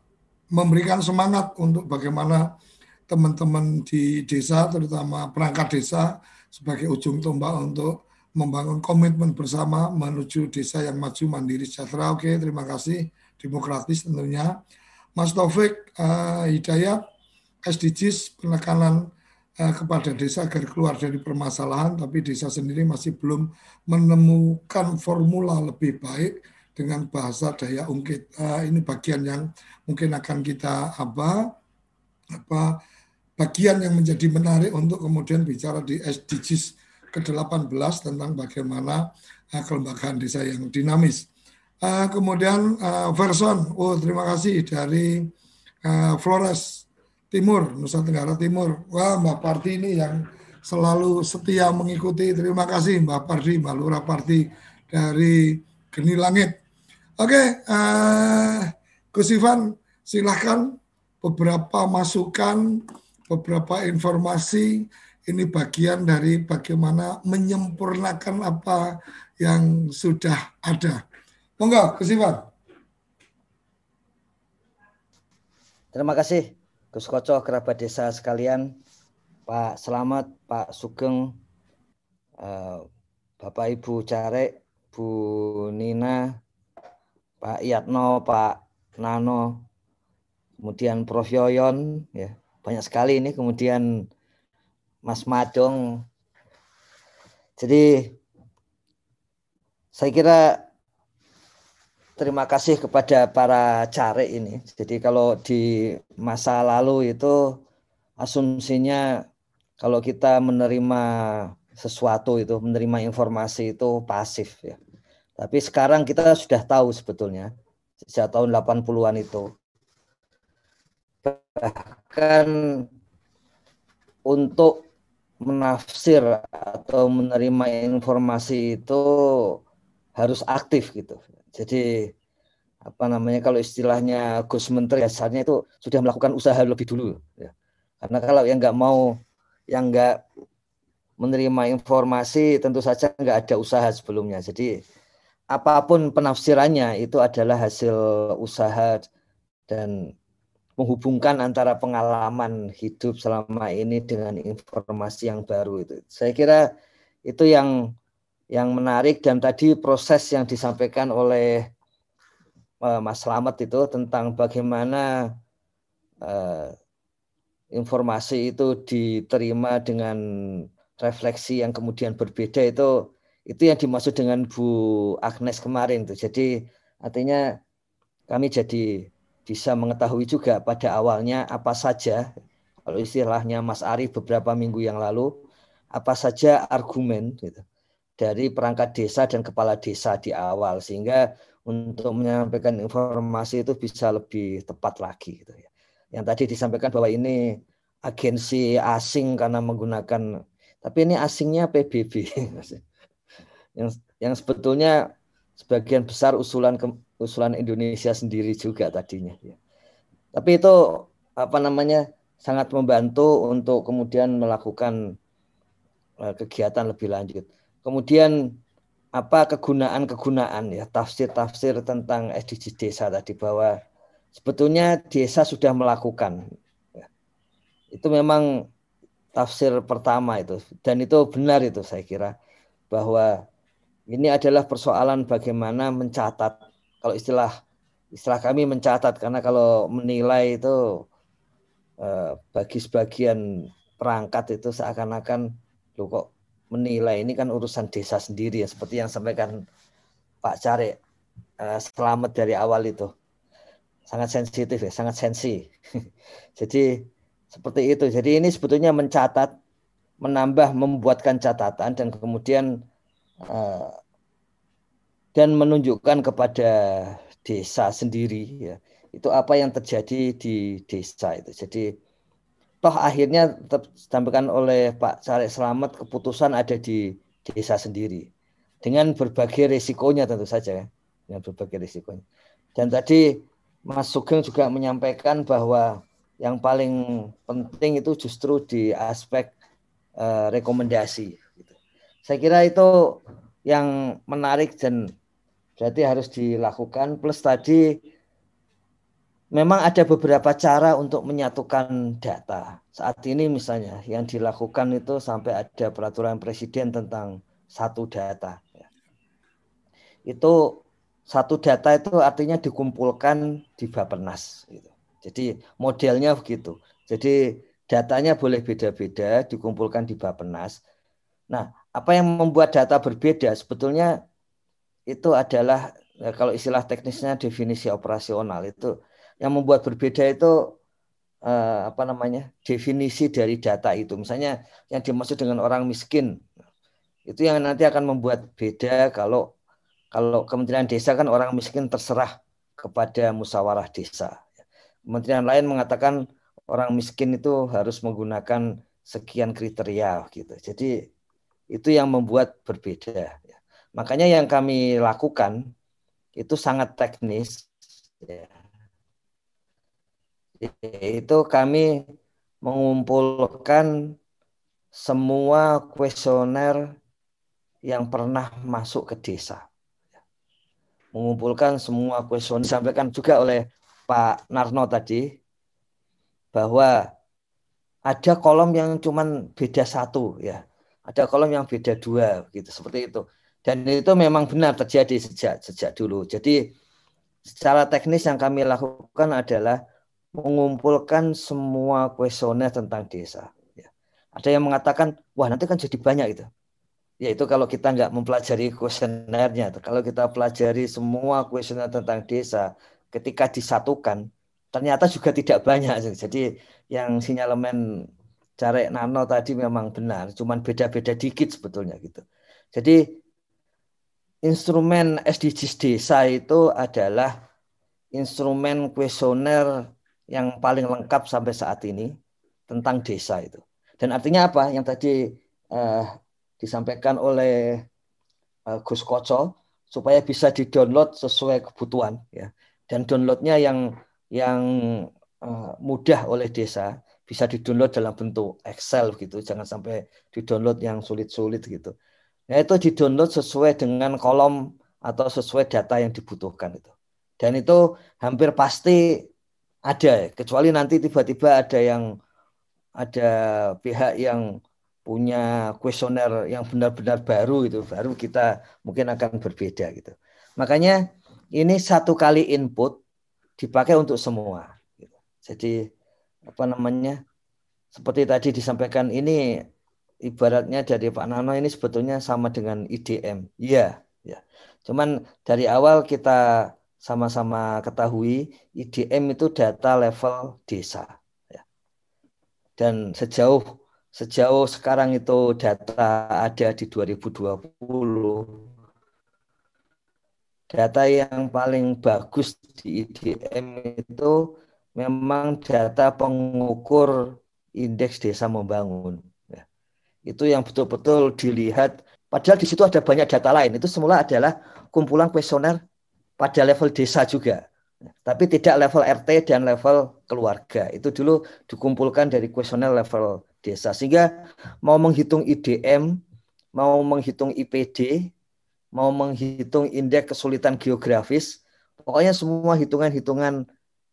memberikan semangat untuk bagaimana teman-teman di desa, terutama perangkat desa, sebagai ujung tombak untuk membangun komitmen bersama menuju desa yang maju, mandiri, sejahtera. Oke, terima kasih. Demokratis tentunya. Mas Taufik uh, Hidayat, SDGs, penekanan uh, kepada desa agar keluar dari permasalahan, tapi desa sendiri masih belum menemukan formula lebih baik dengan bahasa daya ungkit. Uh, ini bagian yang mungkin akan kita apa apa bagian yang menjadi menarik untuk kemudian bicara di SDGs ke-18 tentang bagaimana uh, kelembagaan desa yang dinamis. Uh, kemudian uh, Verson, oh terima kasih dari uh, Flores Timur, Nusa Tenggara Timur. Wah Mbak Parti ini yang selalu setia mengikuti. Terima kasih Mbak Parti, Mbak Lura Parti dari Geni Langit. Oke, okay, uh, Gus Ivan, silahkan beberapa masukan, beberapa informasi. Ini bagian dari bagaimana menyempurnakan apa yang sudah ada. Monggo, Gus. Terima kasih, Gus Koco, kerabat desa sekalian, Pak Selamat, Pak Sugeng, uh, Bapak Ibu Carek, Bu Nina, Pak Yatno, Pak Nano, kemudian Prof Yoyon, ya banyak sekali ini, kemudian Mas Madong. Jadi saya kira terima kasih kepada para care ini. Jadi kalau di masa lalu itu asumsinya kalau kita menerima sesuatu itu, menerima informasi itu pasif ya. Tapi sekarang kita sudah tahu sebetulnya sejak tahun 80-an itu. Bahkan untuk menafsir atau menerima informasi itu harus aktif gitu. Jadi apa namanya kalau istilahnya Gus Menteri biasanya itu sudah melakukan usaha lebih dulu ya. Karena kalau yang nggak mau yang nggak menerima informasi tentu saja nggak ada usaha sebelumnya. Jadi apa pun penafsirannya itu adalah hasil usaha dan menghubungkan antara pengalaman hidup selama ini dengan informasi yang baru itu. Saya kira itu yang yang menarik dan tadi proses yang disampaikan oleh uh, Mas Slamet itu tentang bagaimana uh, informasi itu diterima dengan refleksi yang kemudian berbeda itu itu yang dimaksud dengan Bu Agnes kemarin tuh. Jadi artinya kami jadi bisa mengetahui juga pada awalnya apa saja kalau istilahnya Mas Ari beberapa minggu yang lalu apa saja argumen gitu dari perangkat desa dan kepala desa di awal sehingga untuk menyampaikan informasi itu bisa lebih tepat lagi gitu ya. Yang tadi disampaikan bahwa ini agensi asing karena menggunakan tapi ini asingnya PBB yang yang sebetulnya sebagian besar usulan ke, usulan Indonesia sendiri juga tadinya ya. Tapi itu apa namanya sangat membantu untuk kemudian melakukan uh, kegiatan lebih lanjut. Kemudian apa kegunaan-kegunaan ya tafsir-tafsir tentang SDGs desa tadi bahwa sebetulnya desa sudah melakukan ya. itu memang tafsir pertama itu dan itu benar itu saya kira bahwa ini adalah persoalan bagaimana mencatat. Kalau istilah istilah kami mencatat karena kalau menilai itu eh, bagi sebagian perangkat itu seakan-akan lo kok menilai ini kan urusan desa sendiri ya seperti yang sampaikan Pak Care uh, selamat dari awal itu. Sangat sensitif ya sangat sensi. Jadi seperti itu. Jadi ini sebetulnya mencatat menambah membuatkan catatan dan kemudian uh, dan menunjukkan kepada desa sendiri ya itu apa yang terjadi di desa itu jadi toh akhirnya tetap disampaikan oleh Pak Sarek Selamat keputusan ada di desa sendiri dengan berbagai risikonya tentu saja ya berbagai risikonya dan tadi Mas Sugeng juga menyampaikan bahwa yang paling penting itu justru di aspek uh, rekomendasi. Gitu. Saya kira itu yang menarik dan berarti harus dilakukan. Plus tadi memang ada beberapa cara untuk menyatukan data. Saat ini misalnya yang dilakukan itu sampai ada peraturan presiden tentang satu data. Itu satu data itu artinya dikumpulkan di Bapenas. Gitu. Jadi modelnya begitu. Jadi datanya boleh beda-beda, dikumpulkan di Bapenas. Nah, apa yang membuat data berbeda sebetulnya itu adalah ya kalau istilah teknisnya definisi operasional itu yang membuat berbeda itu eh, apa namanya definisi dari data itu. Misalnya yang dimaksud dengan orang miskin itu yang nanti akan membuat beda kalau kalau Kementerian Desa kan orang miskin terserah kepada musyawarah desa. Kementerian lain mengatakan orang miskin itu harus menggunakan sekian kriteria gitu. Jadi itu yang membuat berbeda. Ya. Makanya yang kami lakukan itu sangat teknis. Ya. Itu kami mengumpulkan semua kuesioner yang pernah masuk ke desa. Mengumpulkan semua kuesioner disampaikan juga oleh Pak Narno tadi bahwa ada kolom yang cuman beda satu ya ada kolom yang beda dua gitu seperti itu dan itu memang benar terjadi sejak sejak dulu jadi secara teknis yang kami lakukan adalah mengumpulkan semua kuesioner tentang desa ya. ada yang mengatakan wah nanti kan jadi banyak itu ya itu kalau kita nggak mempelajari kuesionernya kalau kita pelajari semua kuesioner tentang desa ketika disatukan ternyata juga tidak banyak. Jadi yang sinyalemen Carek Nano tadi memang benar, cuman beda-beda dikit sebetulnya gitu. Jadi instrumen SDGs desa itu adalah instrumen kuesioner yang paling lengkap sampai saat ini tentang desa itu. Dan artinya apa? Yang tadi uh, disampaikan oleh uh, Gus Koco supaya bisa di-download sesuai kebutuhan ya dan downloadnya yang yang uh, mudah oleh desa bisa di-download dalam bentuk Excel gitu, jangan sampai di-download yang sulit-sulit gitu. Nah itu di-download sesuai dengan kolom atau sesuai data yang dibutuhkan itu. Dan itu hampir pasti ada, kecuali nanti tiba-tiba ada yang ada pihak yang punya kuesioner yang benar-benar baru itu, baru kita mungkin akan berbeda gitu. Makanya ini satu kali input dipakai untuk semua. Gitu. Jadi apa namanya? Seperti tadi disampaikan ini ibaratnya dari Pak Nano ini sebetulnya sama dengan IDM. Iya, ya. Cuman dari awal kita sama-sama ketahui IDM itu data level desa. Ya. Dan sejauh sejauh sekarang itu data ada di 2020 data yang paling bagus di IDM itu memang data pengukur indeks desa membangun. Itu yang betul-betul dilihat. Padahal di situ ada banyak data lain. Itu semula adalah kumpulan kuesioner pada level desa juga. Tapi tidak level RT dan level keluarga. Itu dulu dikumpulkan dari kuesioner level desa. Sehingga mau menghitung IDM, mau menghitung IPD, mau menghitung indeks kesulitan geografis, pokoknya semua hitungan-hitungan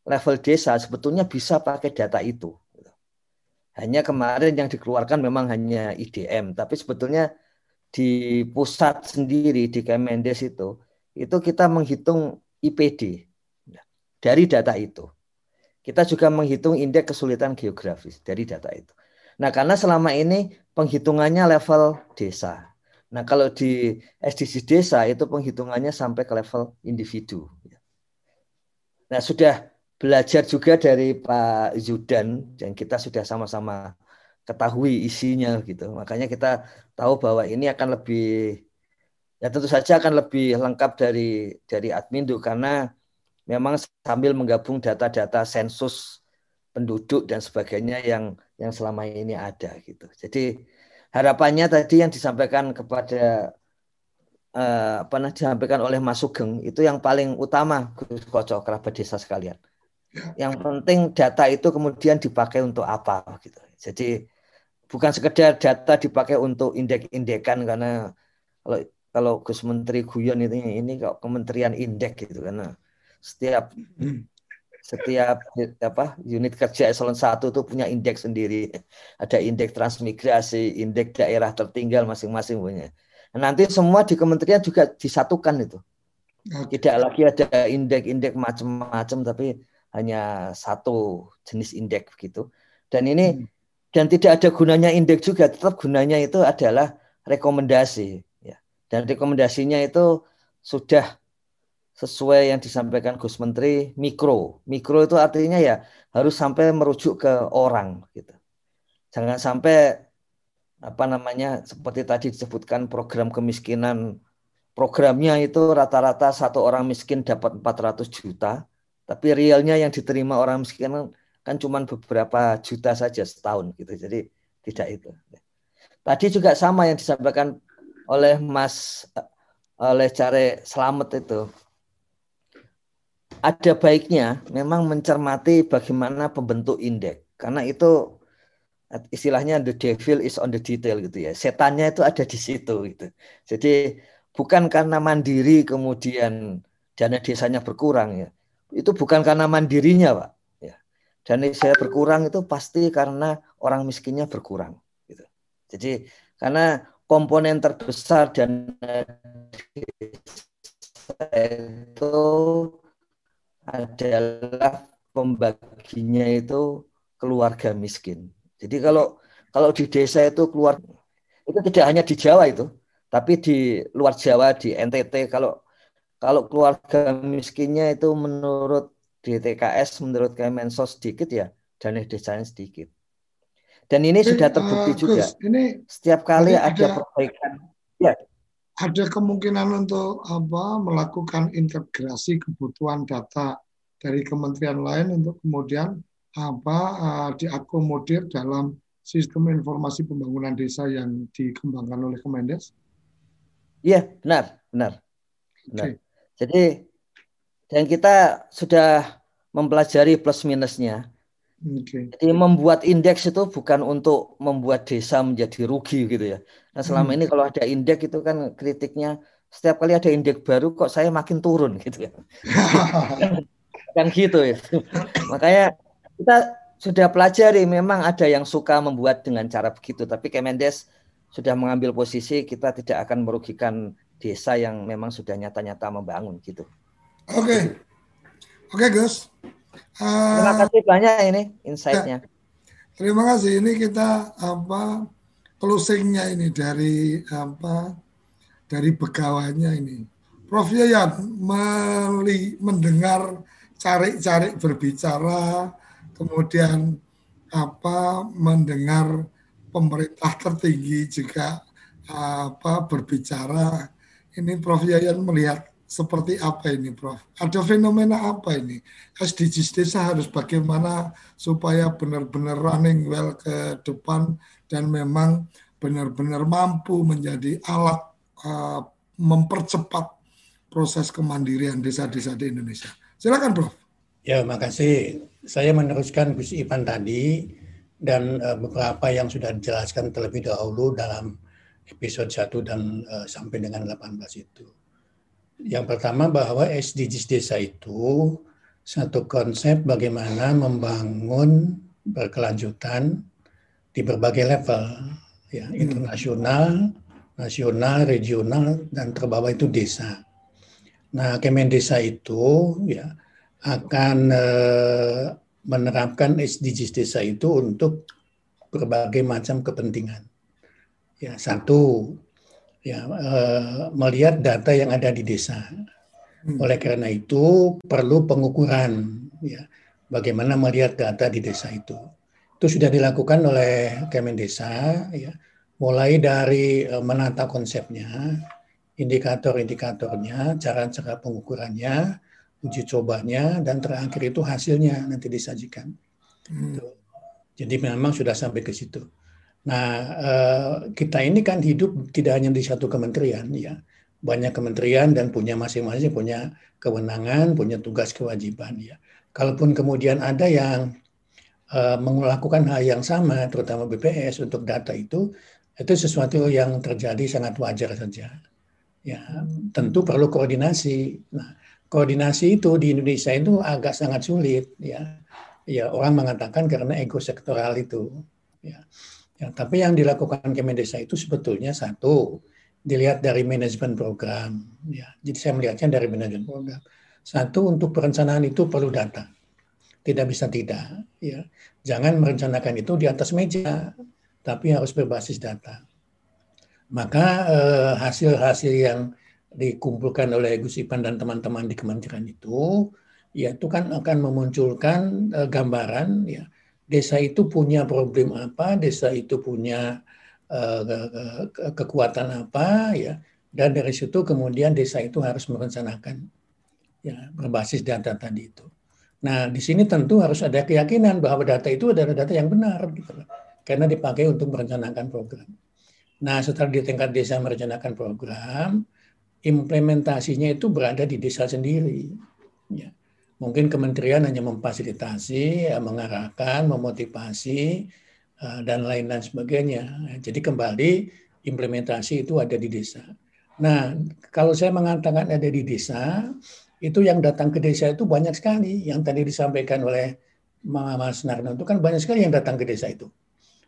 level desa sebetulnya bisa pakai data itu. Hanya kemarin yang dikeluarkan memang hanya IDM, tapi sebetulnya di pusat sendiri di Kemendes itu, itu kita menghitung IPD dari data itu. Kita juga menghitung indeks kesulitan geografis dari data itu. Nah, karena selama ini penghitungannya level desa. Nah, kalau di SDGs desa itu penghitungannya sampai ke level individu. Nah, sudah belajar juga dari Pak Zudan dan kita sudah sama-sama ketahui isinya gitu. Makanya kita tahu bahwa ini akan lebih ya tentu saja akan lebih lengkap dari dari Admindu karena memang sambil menggabung data-data sensus penduduk dan sebagainya yang yang selama ini ada gitu. Jadi harapannya tadi yang disampaikan kepada uh, apa namanya disampaikan oleh Mas Sugeng itu yang paling utama Gus Koco kerabat desa sekalian. Ya. Yang penting data itu kemudian dipakai untuk apa gitu. Jadi bukan sekedar data dipakai untuk indek-indekan karena kalau kalau Gus Menteri Guyon itu ini kok Kementerian Indek gitu karena setiap setiap apa unit kerja eselon 1 itu punya indeks sendiri. Ada indeks transmigrasi, indeks daerah tertinggal masing-masing punya. Nah, nanti semua di kementerian juga disatukan itu. Tidak lagi ada indeks-indeks macam-macam tapi hanya satu jenis indeks begitu. Dan ini hmm. dan tidak ada gunanya indeks juga, tetap gunanya itu adalah rekomendasi ya. Dan rekomendasinya itu sudah sesuai yang disampaikan Gus Menteri mikro. Mikro itu artinya ya harus sampai merujuk ke orang gitu. Jangan sampai apa namanya seperti tadi disebutkan program kemiskinan programnya itu rata-rata satu orang miskin dapat 400 juta, tapi realnya yang diterima orang miskin kan cuma beberapa juta saja setahun gitu. Jadi tidak itu. Tadi juga sama yang disampaikan oleh Mas oleh Care Selamat itu. Ada baiknya memang mencermati bagaimana pembentuk indeks. Karena itu istilahnya the devil is on the detail gitu ya. Setannya itu ada di situ gitu. Jadi bukan karena mandiri kemudian dana desanya berkurang ya itu bukan karena mandirinya pak. Ya. Dana saya berkurang itu pasti karena orang miskinnya berkurang gitu. Jadi karena komponen terbesar dana itu adalah pembaginya itu keluarga miskin. Jadi kalau kalau di desa itu keluar itu tidak hanya di Jawa itu, tapi di luar Jawa di NTT kalau kalau keluarga miskinnya itu menurut DTKS menurut Kemensos sedikit ya dana desanya sedikit. Dan ini sudah terbukti uh, juga. Ini setiap kali ada, ada perbaikan. Ya ada kemungkinan untuk apa melakukan integrasi kebutuhan data dari kementerian lain untuk kemudian apa uh, diakomodir dalam sistem informasi pembangunan desa yang dikembangkan oleh Kemendes? Iya, benar, benar. benar. Okay. Jadi dan kita sudah mempelajari plus minusnya. Okay. Jadi membuat indeks itu bukan untuk membuat desa menjadi rugi gitu ya. Nah selama hmm. ini kalau ada indeks itu kan kritiknya setiap kali ada indeks baru kok saya makin turun gitu ya. kan gitu ya. Makanya kita sudah pelajari memang ada yang suka membuat dengan cara begitu tapi Kemendes sudah mengambil posisi kita tidak akan merugikan desa yang memang sudah nyata-nyata membangun gitu. Oke. Okay. Oke, okay, Gus. Uh, Terima kasih banyak ini insight-nya. Ya. Terima kasih. Ini kita apa closingnya ini dari apa dari pegawainya ini. Prof Yayan meli, mendengar cari-cari berbicara, kemudian apa mendengar pemerintah tertinggi juga apa berbicara. Ini Prof Yayan melihat seperti apa ini Prof? Ada fenomena apa ini? SDGs desa harus bagaimana supaya benar-benar running well ke depan dan memang benar-benar mampu menjadi alat uh, mempercepat proses kemandirian desa-desa di Indonesia. Silakan Prof. Ya, makasih. Saya meneruskan Gus Ivan tadi dan uh, beberapa yang sudah dijelaskan terlebih dahulu dalam episode 1 dan uh, sampai dengan 18 itu. Yang pertama bahwa SDGs desa itu satu konsep bagaimana membangun berkelanjutan di berbagai level, ya hmm. internasional, nasional, regional, dan terbawah itu desa. Nah, Kemen Desa itu ya akan eh, menerapkan SDGs desa itu untuk berbagai macam kepentingan. Ya, satu ya eh, melihat data yang ada di desa. Oleh karena itu perlu pengukuran ya bagaimana melihat data di desa itu. Itu sudah dilakukan oleh Kemendesa ya mulai dari uh, menata konsepnya, indikator-indikatornya, cara-cara pengukurannya, uji cobanya, dan terakhir itu hasilnya nanti disajikan. Hmm. Jadi memang sudah sampai ke situ. Nah, uh, kita ini kan hidup tidak hanya di satu kementerian, ya. Banyak kementerian dan punya masing-masing punya kewenangan, punya tugas kewajiban, ya. Kalaupun kemudian ada yang uh, melakukan hal yang sama, terutama BPS untuk data itu, itu sesuatu yang terjadi sangat wajar saja. Ya, tentu perlu koordinasi. Nah, koordinasi itu di Indonesia itu agak sangat sulit. Ya, ya orang mengatakan karena ego sektoral itu. Ya. Ya, tapi yang dilakukan Kemendesa itu sebetulnya satu dilihat dari manajemen program. Ya, jadi saya melihatnya dari manajemen program. Satu untuk perencanaan itu perlu data. Tidak bisa tidak. Ya. Jangan merencanakan itu di atas meja, tapi harus berbasis data. Maka eh, hasil-hasil eh, yang dikumpulkan oleh Gus Ipan dan teman-teman di kementerian itu, ya itu kan akan memunculkan eh, gambaran ya desa itu punya problem apa, desa itu punya eh, kekuatan apa, ya dan dari situ kemudian desa itu harus merencanakan ya berbasis data tadi itu. Nah, di sini tentu harus ada keyakinan bahwa data itu adalah data yang benar gitu karena dipakai untuk merencanakan program. Nah, setelah di tingkat desa merencanakan program, implementasinya itu berada di desa sendiri. Ya. Mungkin kementerian hanya memfasilitasi, ya, mengarahkan, memotivasi, uh, dan lain-lain sebagainya. Jadi kembali implementasi itu ada di desa. Nah, kalau saya mengatakan ada di desa, itu yang datang ke desa itu banyak sekali. Yang tadi disampaikan oleh Mas Narno itu kan banyak sekali yang datang ke desa itu.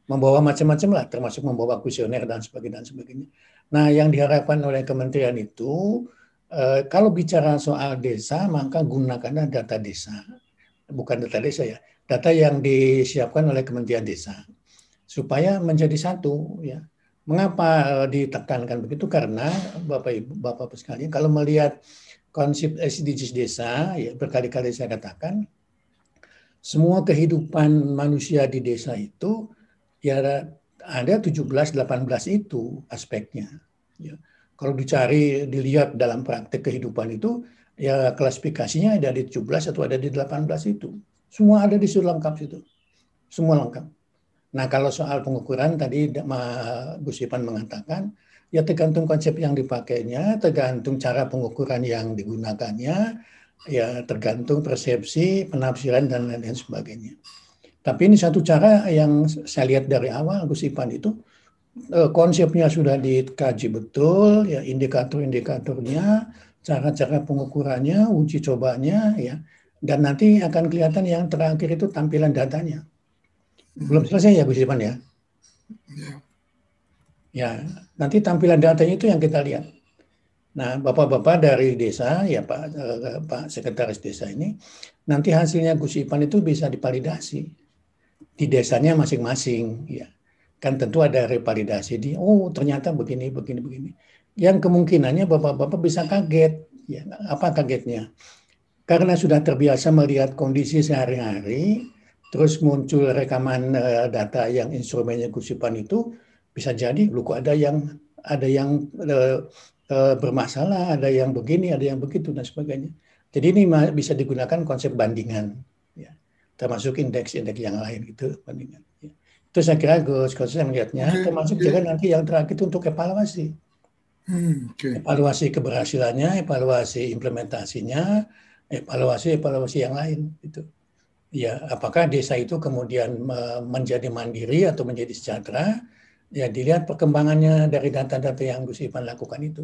Membawa macam-macam lah, termasuk membawa sebagainya. Dan sebagainya. Nah, yang diharapkan oleh kementerian itu, eh, kalau bicara soal desa, maka gunakanlah data desa. Bukan data desa ya, data yang disiapkan oleh kementerian desa. Supaya menjadi satu. ya. Mengapa eh, ditekankan begitu? Karena Bapak Ibu, Bapak Ibu sekalian, kalau melihat konsep SDGs desa, ya berkali-kali saya katakan, semua kehidupan manusia di desa itu ya ada 17-18 itu aspeknya. Ya. Kalau dicari, dilihat dalam praktek kehidupan itu, ya klasifikasinya ada di 17 atau ada di 18 itu. Semua ada di situ lengkap situ. Semua lengkap. Nah kalau soal pengukuran tadi Gus Ipan mengatakan, Ya tergantung konsep yang dipakainya, tergantung cara pengukuran yang digunakannya, ya tergantung persepsi, penafsiran dan lain-lain sebagainya. Tapi ini satu cara yang saya lihat dari awal Gus Ipan itu eh, konsepnya sudah dikaji betul, ya indikator-indikatornya, cara-cara pengukurannya, uji cobanya, ya, dan nanti akan kelihatan yang terakhir itu tampilan datanya. Belum selesai ya Gus Ipan ya? ya. Ya, nanti tampilan datanya itu yang kita lihat. Nah, bapak-bapak dari desa, ya Pak eh, Pak Sekretaris Desa ini, nanti hasilnya Gus Ipan itu bisa divalidasi di desanya masing-masing, ya. Kan tentu ada revalidasi di, oh ternyata begini, begini, begini. Yang kemungkinannya bapak-bapak bisa kaget, ya. Apa kagetnya? Karena sudah terbiasa melihat kondisi sehari-hari, terus muncul rekaman uh, data yang instrumennya Gus Ipan itu, bisa jadi lu kok ada yang ada yang uh, uh, bermasalah, ada yang begini, ada yang begitu dan sebagainya. Jadi ini bisa digunakan konsep bandingan, ya. termasuk indeks-indeks yang lain gitu bandingan. Ya. Itu saya kira Gus, kalau saya melihatnya, okay. termasuk juga nanti yang terakhir itu untuk evaluasi. Hmm, okay. Evaluasi keberhasilannya, evaluasi implementasinya, evaluasi evaluasi yang lain itu. Ya, apakah desa itu kemudian menjadi mandiri atau menjadi sejahtera? ya dilihat perkembangannya dari data-data yang Gus Ipan lakukan itu.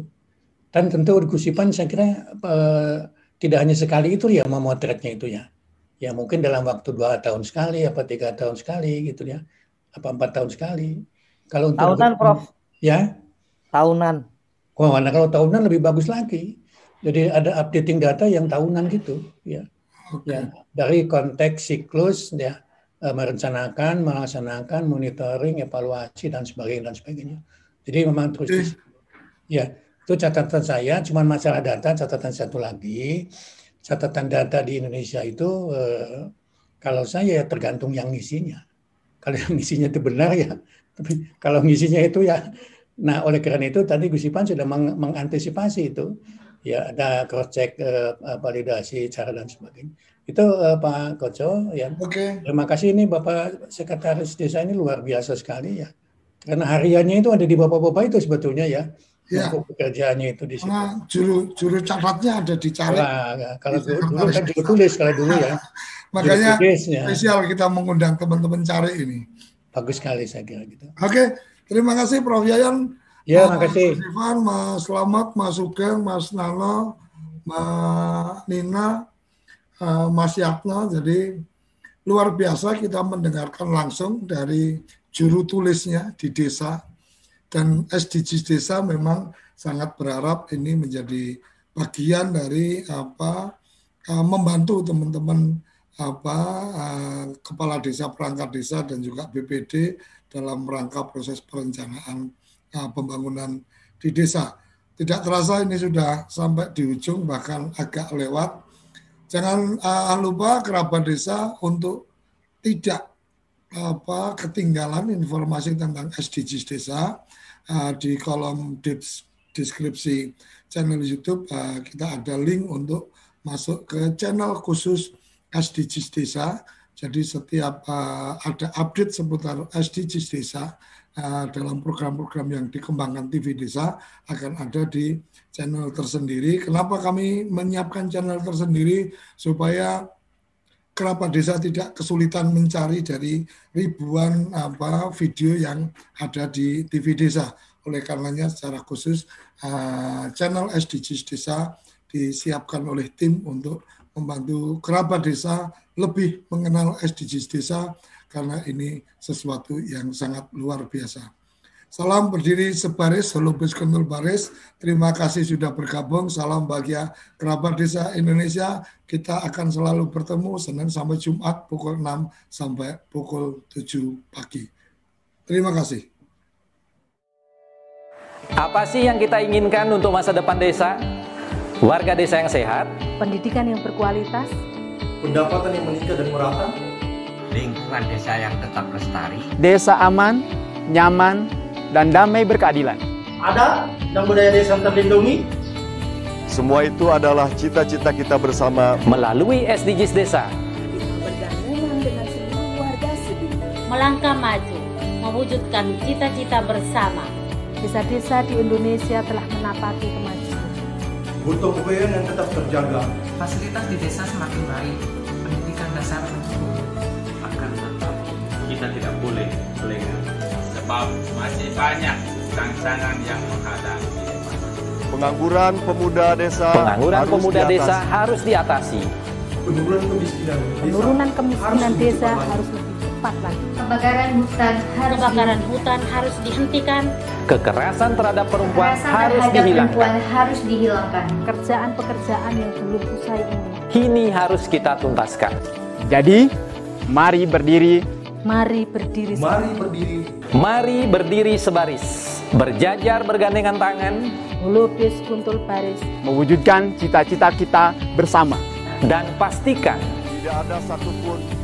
Dan tentu Gus Ipan saya kira eh, tidak hanya sekali itu ya memotretnya itu ya. Ya mungkin dalam waktu dua tahun sekali, apa tiga tahun sekali gitu ya, apa empat tahun sekali. Kalau untuk tahunan, Prof. Ya. Tahunan. Oh, nah kalau tahunan lebih bagus lagi. Jadi ada updating data yang tahunan gitu, ya. Okay. Ya, dari konteks siklus ya merencanakan, melaksanakan, monitoring, evaluasi dan sebagainya dan sebagainya. Jadi memang terus ya itu catatan saya. Cuma masalah data catatan satu lagi catatan data di Indonesia itu eh, kalau saya ya tergantung yang ngisinya. Kalau yang ngisinya itu benar ya, tapi kalau ngisinya itu ya, nah oleh karena itu tadi Gus Ipan sudah meng mengantisipasi itu, ya ada cross check eh, validasi cara dan sebagainya. Itu uh, Pak Koco ya. Oke. Okay. Terima kasih ini Bapak Sekretaris Desa ini luar biasa sekali ya. Karena hariannya itu ada di Bapak-bapak itu sebetulnya ya. Ya. pekerjaannya itu di situ. Karena juru juru catatnya ada di caleg. Nah, kalau dulu, dulu kan juru tulis kalau dulu ya. Makanya tulisnya. spesial kita mengundang teman-teman cari ini. Bagus sekali saya kira gitu. Oke, terima kasih Prof Yayan. Ya, terima kasih. Mas Ivan, Mas Selamat, Mas Sugeng, Mas Nano, Mbak Nina, Eh, Mas Yatno. Jadi luar biasa kita mendengarkan langsung dari juru tulisnya di desa dan SDGs desa memang sangat berharap ini menjadi bagian dari apa uh, membantu teman-teman apa uh, kepala desa perangkat desa dan juga BPD dalam rangka proses perencanaan uh, pembangunan di desa. Tidak terasa ini sudah sampai di ujung bahkan agak lewat Jangan uh, lupa kerabat desa untuk tidak apa ketinggalan informasi tentang SDGs desa uh, di kolom deskripsi channel YouTube uh, kita ada link untuk masuk ke channel khusus SDGs desa. Jadi setiap uh, ada update seputar SDGs desa uh, dalam program-program yang dikembangkan TV Desa akan ada di channel tersendiri. Kenapa kami menyiapkan channel tersendiri supaya kerabat desa tidak kesulitan mencari dari ribuan apa video yang ada di TV Desa. Oleh karenanya secara khusus uh, channel SDGs Desa disiapkan oleh tim untuk membantu kerabat desa lebih mengenal SDGs desa karena ini sesuatu yang sangat luar biasa. Salam berdiri sebaris, holobis kentul baris. Terima kasih sudah bergabung. Salam bahagia kerabat desa Indonesia. Kita akan selalu bertemu Senin sampai Jumat pukul 6 sampai pukul 7 pagi. Terima kasih. Apa sih yang kita inginkan untuk masa depan desa? Warga desa yang sehat, pendidikan yang berkualitas, pendapatan yang meningkat dan merata, lingkungan desa yang tetap lestari, desa aman, nyaman, dan damai berkeadilan. Ada dan budaya desa terlindungi. Semua itu adalah cita-cita kita bersama melalui SDGs Desa. Melangkah maju, mewujudkan cita-cita bersama. Desa-desa di Indonesia telah menapaki kemajuan. Butuh kebayaan yang tetap terjaga. Fasilitas di desa semakin baik, pendidikan dasar mencukupi. Akan tetap kita tidak boleh lengah sebab masih banyak tantangan yang menghadapi. Pengangguran pemuda desa Pengangguran harus pemuda diatasi. desa harus diatasi. Penurunan kemiskinan desa, Penurunan kemiskinan harus desa harus cepat lagi. Kebakaran hutan harus Kebakaran hutan harus dihentikan. Kekerasan terhadap perempuan Kekerasan harus terhadap dihilangkan. perempuan harus dihilangkan. Pekerjaan-pekerjaan yang belum usai ini. Kini harus kita tuntaskan. Jadi, mari berdiri Mari berdiri. Mari berdiri. Mari berdiri sebaris, berjajar bergandengan tangan, Lupis kuntul baris. mewujudkan cita-cita kita bersama. dan pastikan Tidak ada satupun